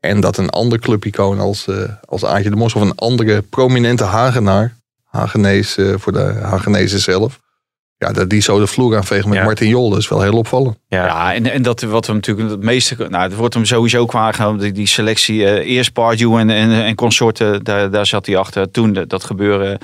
En dat een ander clubicoon als, eh als Aantje de Mos... of een andere prominente Hagenaar... Hagenees eh, voor de Hagenezen zelf... Ja, dat die zo de vloer aanvegen met Ja. Martin Jol, dat is wel heel opvallend. Ja. Ja, en, en dat wat we natuurlijk het meeste, nou, het wordt hem sowieso kwaad die, die selectie, eh, eerst Pardew en, en, en consorten, daar, daar zat hij achter. Toen de- dat gebeuren,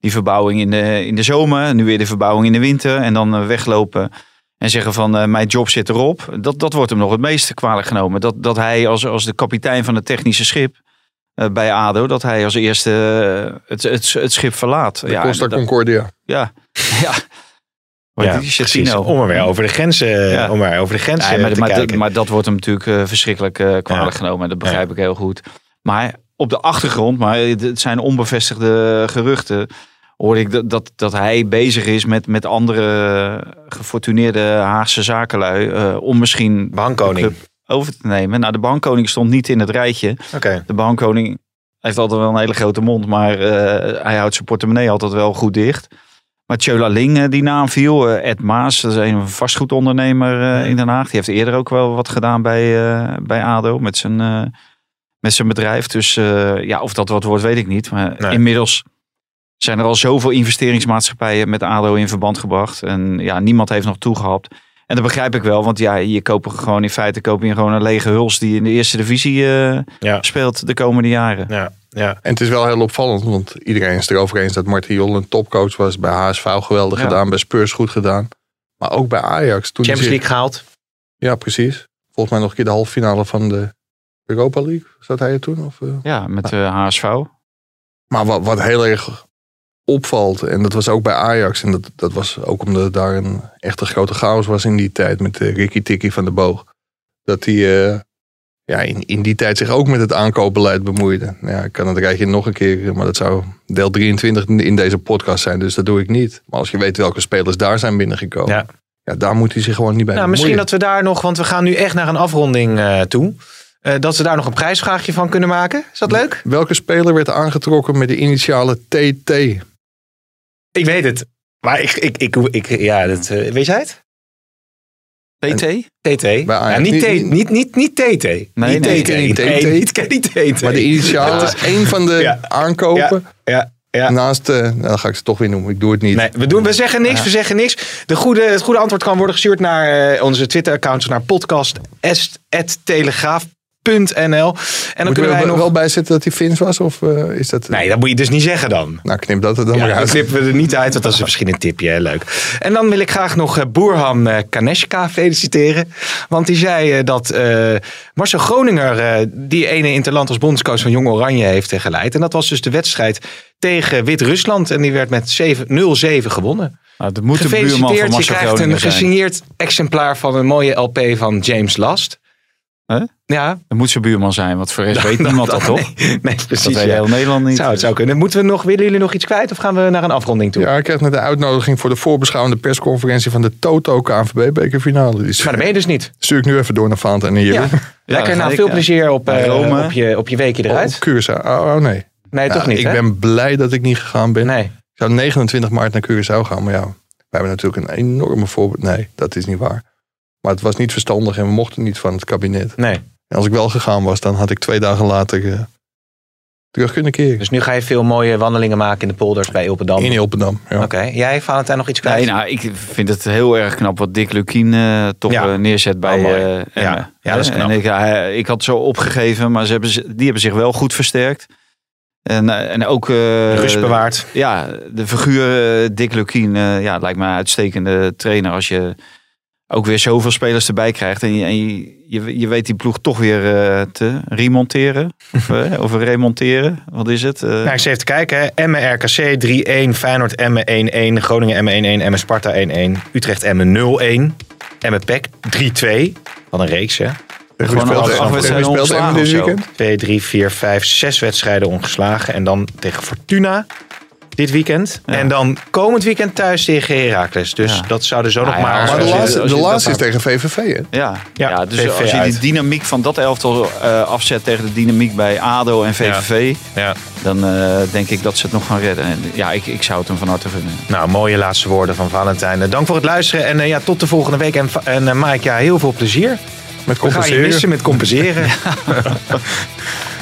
die verbouwing in de, in de zomer, nu weer de verbouwing in de winter en dan weglopen en zeggen van eh, mijn job zit erop. Dat, dat wordt hem nog het meeste kwalijk genomen. Dat, dat hij als, als de kapitein van het technische schip eh, bij ADO, dat hij als eerste eh, het, het, het schip verlaat. De Costa dat- Concordia. ja, *laughs* ja. Ja, precies. Om er weer over de grenzen, Ja. om er over de grenzen Ja, maar, te maar, dat, kijken. maar dat wordt hem natuurlijk eh, verschrikkelijk eh, kwalijk Ja. genomen. En dat begrijp ik heel goed. Maar op de achtergrond, maar het zijn onbevestigde geruchten. Hoorde ik dat, dat, dat hij bezig is met, met andere gefortuneerde Haagse zakenlui. eh, om misschien Bankkoning. over te nemen. Nou, de bankkoning stond niet in het rijtje. Oké. De bankkoning heeft altijd wel een hele grote mond. Maar eh, hij houdt zijn portemonnee altijd wel goed dicht. Maar Tjöla Ling, eh, die naam viel. Ed Maas, dat is een vastgoedondernemer in Den Haag. Die heeft eerder ook wel wat gedaan bij, bij ADO met zijn, met zijn bedrijf. Dus ja, of dat wat wordt, weet ik niet. Maar Nee. inmiddels zijn er al zoveel investeringsmaatschappijen met ADO in verband gebracht. En ja, niemand heeft nog toegehapt. En dat begrijp ik wel, want ja, je koopt gewoon in feite koop je gewoon een lege huls die in de eerste divisie eh, Ja. speelt de komende jaren. Ja, ja. En het is wel heel opvallend, want iedereen is erover eens dat Martin Jol een topcoach was. Bij HSV geweldig Ja. gedaan, bij Spurs goed gedaan. Maar ook bij Ajax. Toen Champions zich- League gehaald. Ja, precies. Volgens mij nog een keer de halve finale van de Europa League. Zat hij er toen? Of, eh? Ja, met eh HSV. Maar wat, wat heel erg opvalt, en dat was ook bij Ajax. En dat, dat was ook omdat daar een echte grote chaos was in die tijd met de Ricky Tikkie van de Boog. Dat hij eh, ja, in, in die tijd zich ook met het aankoopbeleid bemoeide. Nou Ja, ik kan het rijtje nog een keer, maar dat zou deel 23 in deze podcast zijn. Dus dat doe ik niet. Maar als je weet welke spelers daar zijn binnengekomen. Ja. Ja, daar moet hij zich gewoon niet bij Nou, misschien dat we daar nog, want we gaan nu echt naar een afronding eh, toe. eh, dat we daar nog een prijsvraagje van kunnen maken. Is dat leuk? Welke speler werd aangetrokken met de initialen TT? Ik weet het. Maar ik, ik, ik, ik ja, dat, eh, weet jij het? TT? TT. Ja, niet, Niet- T- niet- niet, niet, TT. niet nee, TT. niet TT. Nee, niet TT. Maar de initialen is één van de Ja. aankopen. Ja, ja. Naast, eh, nou, dan ga ik ze toch weer noemen. Ik doe het niet. Nee, we, doen, we zeggen niks, we zeggen niks. De goede, het goede antwoord kan worden gestuurd naar eh, onze Twitter-accounts, naar podcast.telegraaf.nl. En dan Moet kunnen wij er nog... wel bij zitten dat hij Fins was? Of eh, is dat... Nee, dat moet je dus niet zeggen dan. Nou, knip dat er dan Ja, maar uit. knippen we er niet uit, want dat is misschien een tipje. Hè? Leuk. En dan wil ik graag nog eh, Boerhan eh, Kaneshka feliciteren. Want die zei eh, dat eh, Marcel Groninger eh, die ene interland als bondscoach van Jong Oranje heeft geleid. En dat was dus de wedstrijd tegen Wit-Rusland. En die werd met 7 0-7 gewonnen. Nou, dat moet de buurman van Gefeliciteerd, je Marcel krijgt een gesigneerd exemplaar van een mooie LP van James Last. Huh? Ja, Dat moet zijn buurman zijn, want voor de rest *laughs* weet niemand dat, toch? *laughs* Nee, nee, precies. Dat weet ja. heel Nederland niet. Zou het zou kunnen. Moeten we nog, willen jullie nog iets kwijt of gaan we naar een afronding toe? Ja, ik krijg net de uitnodiging voor de voorbeschouwende persconferentie van de Toto KNVB bekerfinale. Die Maar dat ben je dus niet. stuur ik nu even door naar Faant en hier. Ja. Ja, *laughs* Lekker, nou veel ja. plezier op, eh, Rome. op, je, op je weekje Oh, eruit. Curaçao. Oh, oh, nee. Nee, Nou, toch niet, Ik hè? ben blij dat ik niet gegaan ben. Nee. Ik zou 29 maart naar Curaçao gaan. Maar ja, we hebben natuurlijk een enorme voorbeeld. Nee, dat is niet waar. Maar het was niet verstandig en we mochten niet van het kabinet. Nee. En als ik wel gegaan was, dan had ik twee dagen later eh, terug kunnen keren. Dus nu ga je veel mooie wandelingen maken in de polders bij Ilpendam. In Ilpendam, ja. Oké. Jij, Valentijn, nog iets kwijt? Nee, nou, ik vind het heel erg knap wat Dick Lukien eh, toch Ja. eh, neerzet bij Oh, eh, Ja. Emmen. Ja, dat is knap. En ik, ik had zo opgegeven, maar ze hebben, die hebben zich wel goed versterkt. En, en ook... eh, Rust bewaard. Ja, de figuur Dick Lukien, eh, ja, lijkt me een uitstekende trainer als je ook weer zoveel spelers erbij krijgt. En je, en je, je, je weet die ploeg toch weer eh, te remonteren. Of, eh, *laughs* of remonteren, wat is het? Eh, Nou, ik zit even te kijken. hè. Emmen RKC 3-1, Feyenoord Emmen 1-1, Groningen Emmen 1-1, Emmen Sparta 1-1, Utrecht Emmen 0-1, Emmen PEC 3-2. Wat een reeks, hè? Gewoon acht- acht wedstrijden ongeslagen dit weekend? 2, 3, 4, 5, 6 wedstrijden ongeslagen. En dan tegen Fortuna dit weekend. Ja. En dan komend weekend thuis tegen Heracles. Dus Ja. dat zouden zo Nou nog ja, maar... als Maar de laatste, de is tegen VVV, hè? Ja, Ja, ja, dus VVV als je uit. die dynamiek van dat elftal eh, afzet tegen de dynamiek bij ADO en VVV, Ja. dan eh, denk ik dat ze het nog gaan redden. En ja, ik, ik zou het hem van harte gunnen. Nou, mooie laatste woorden van Valentijn. Eh, Dank voor het luisteren. En eh, ja, tot de volgende week. En, en Mike, ja, heel veel plezier. Met We gaan je compenseren. missen met compenseren. *laughs* *laughs*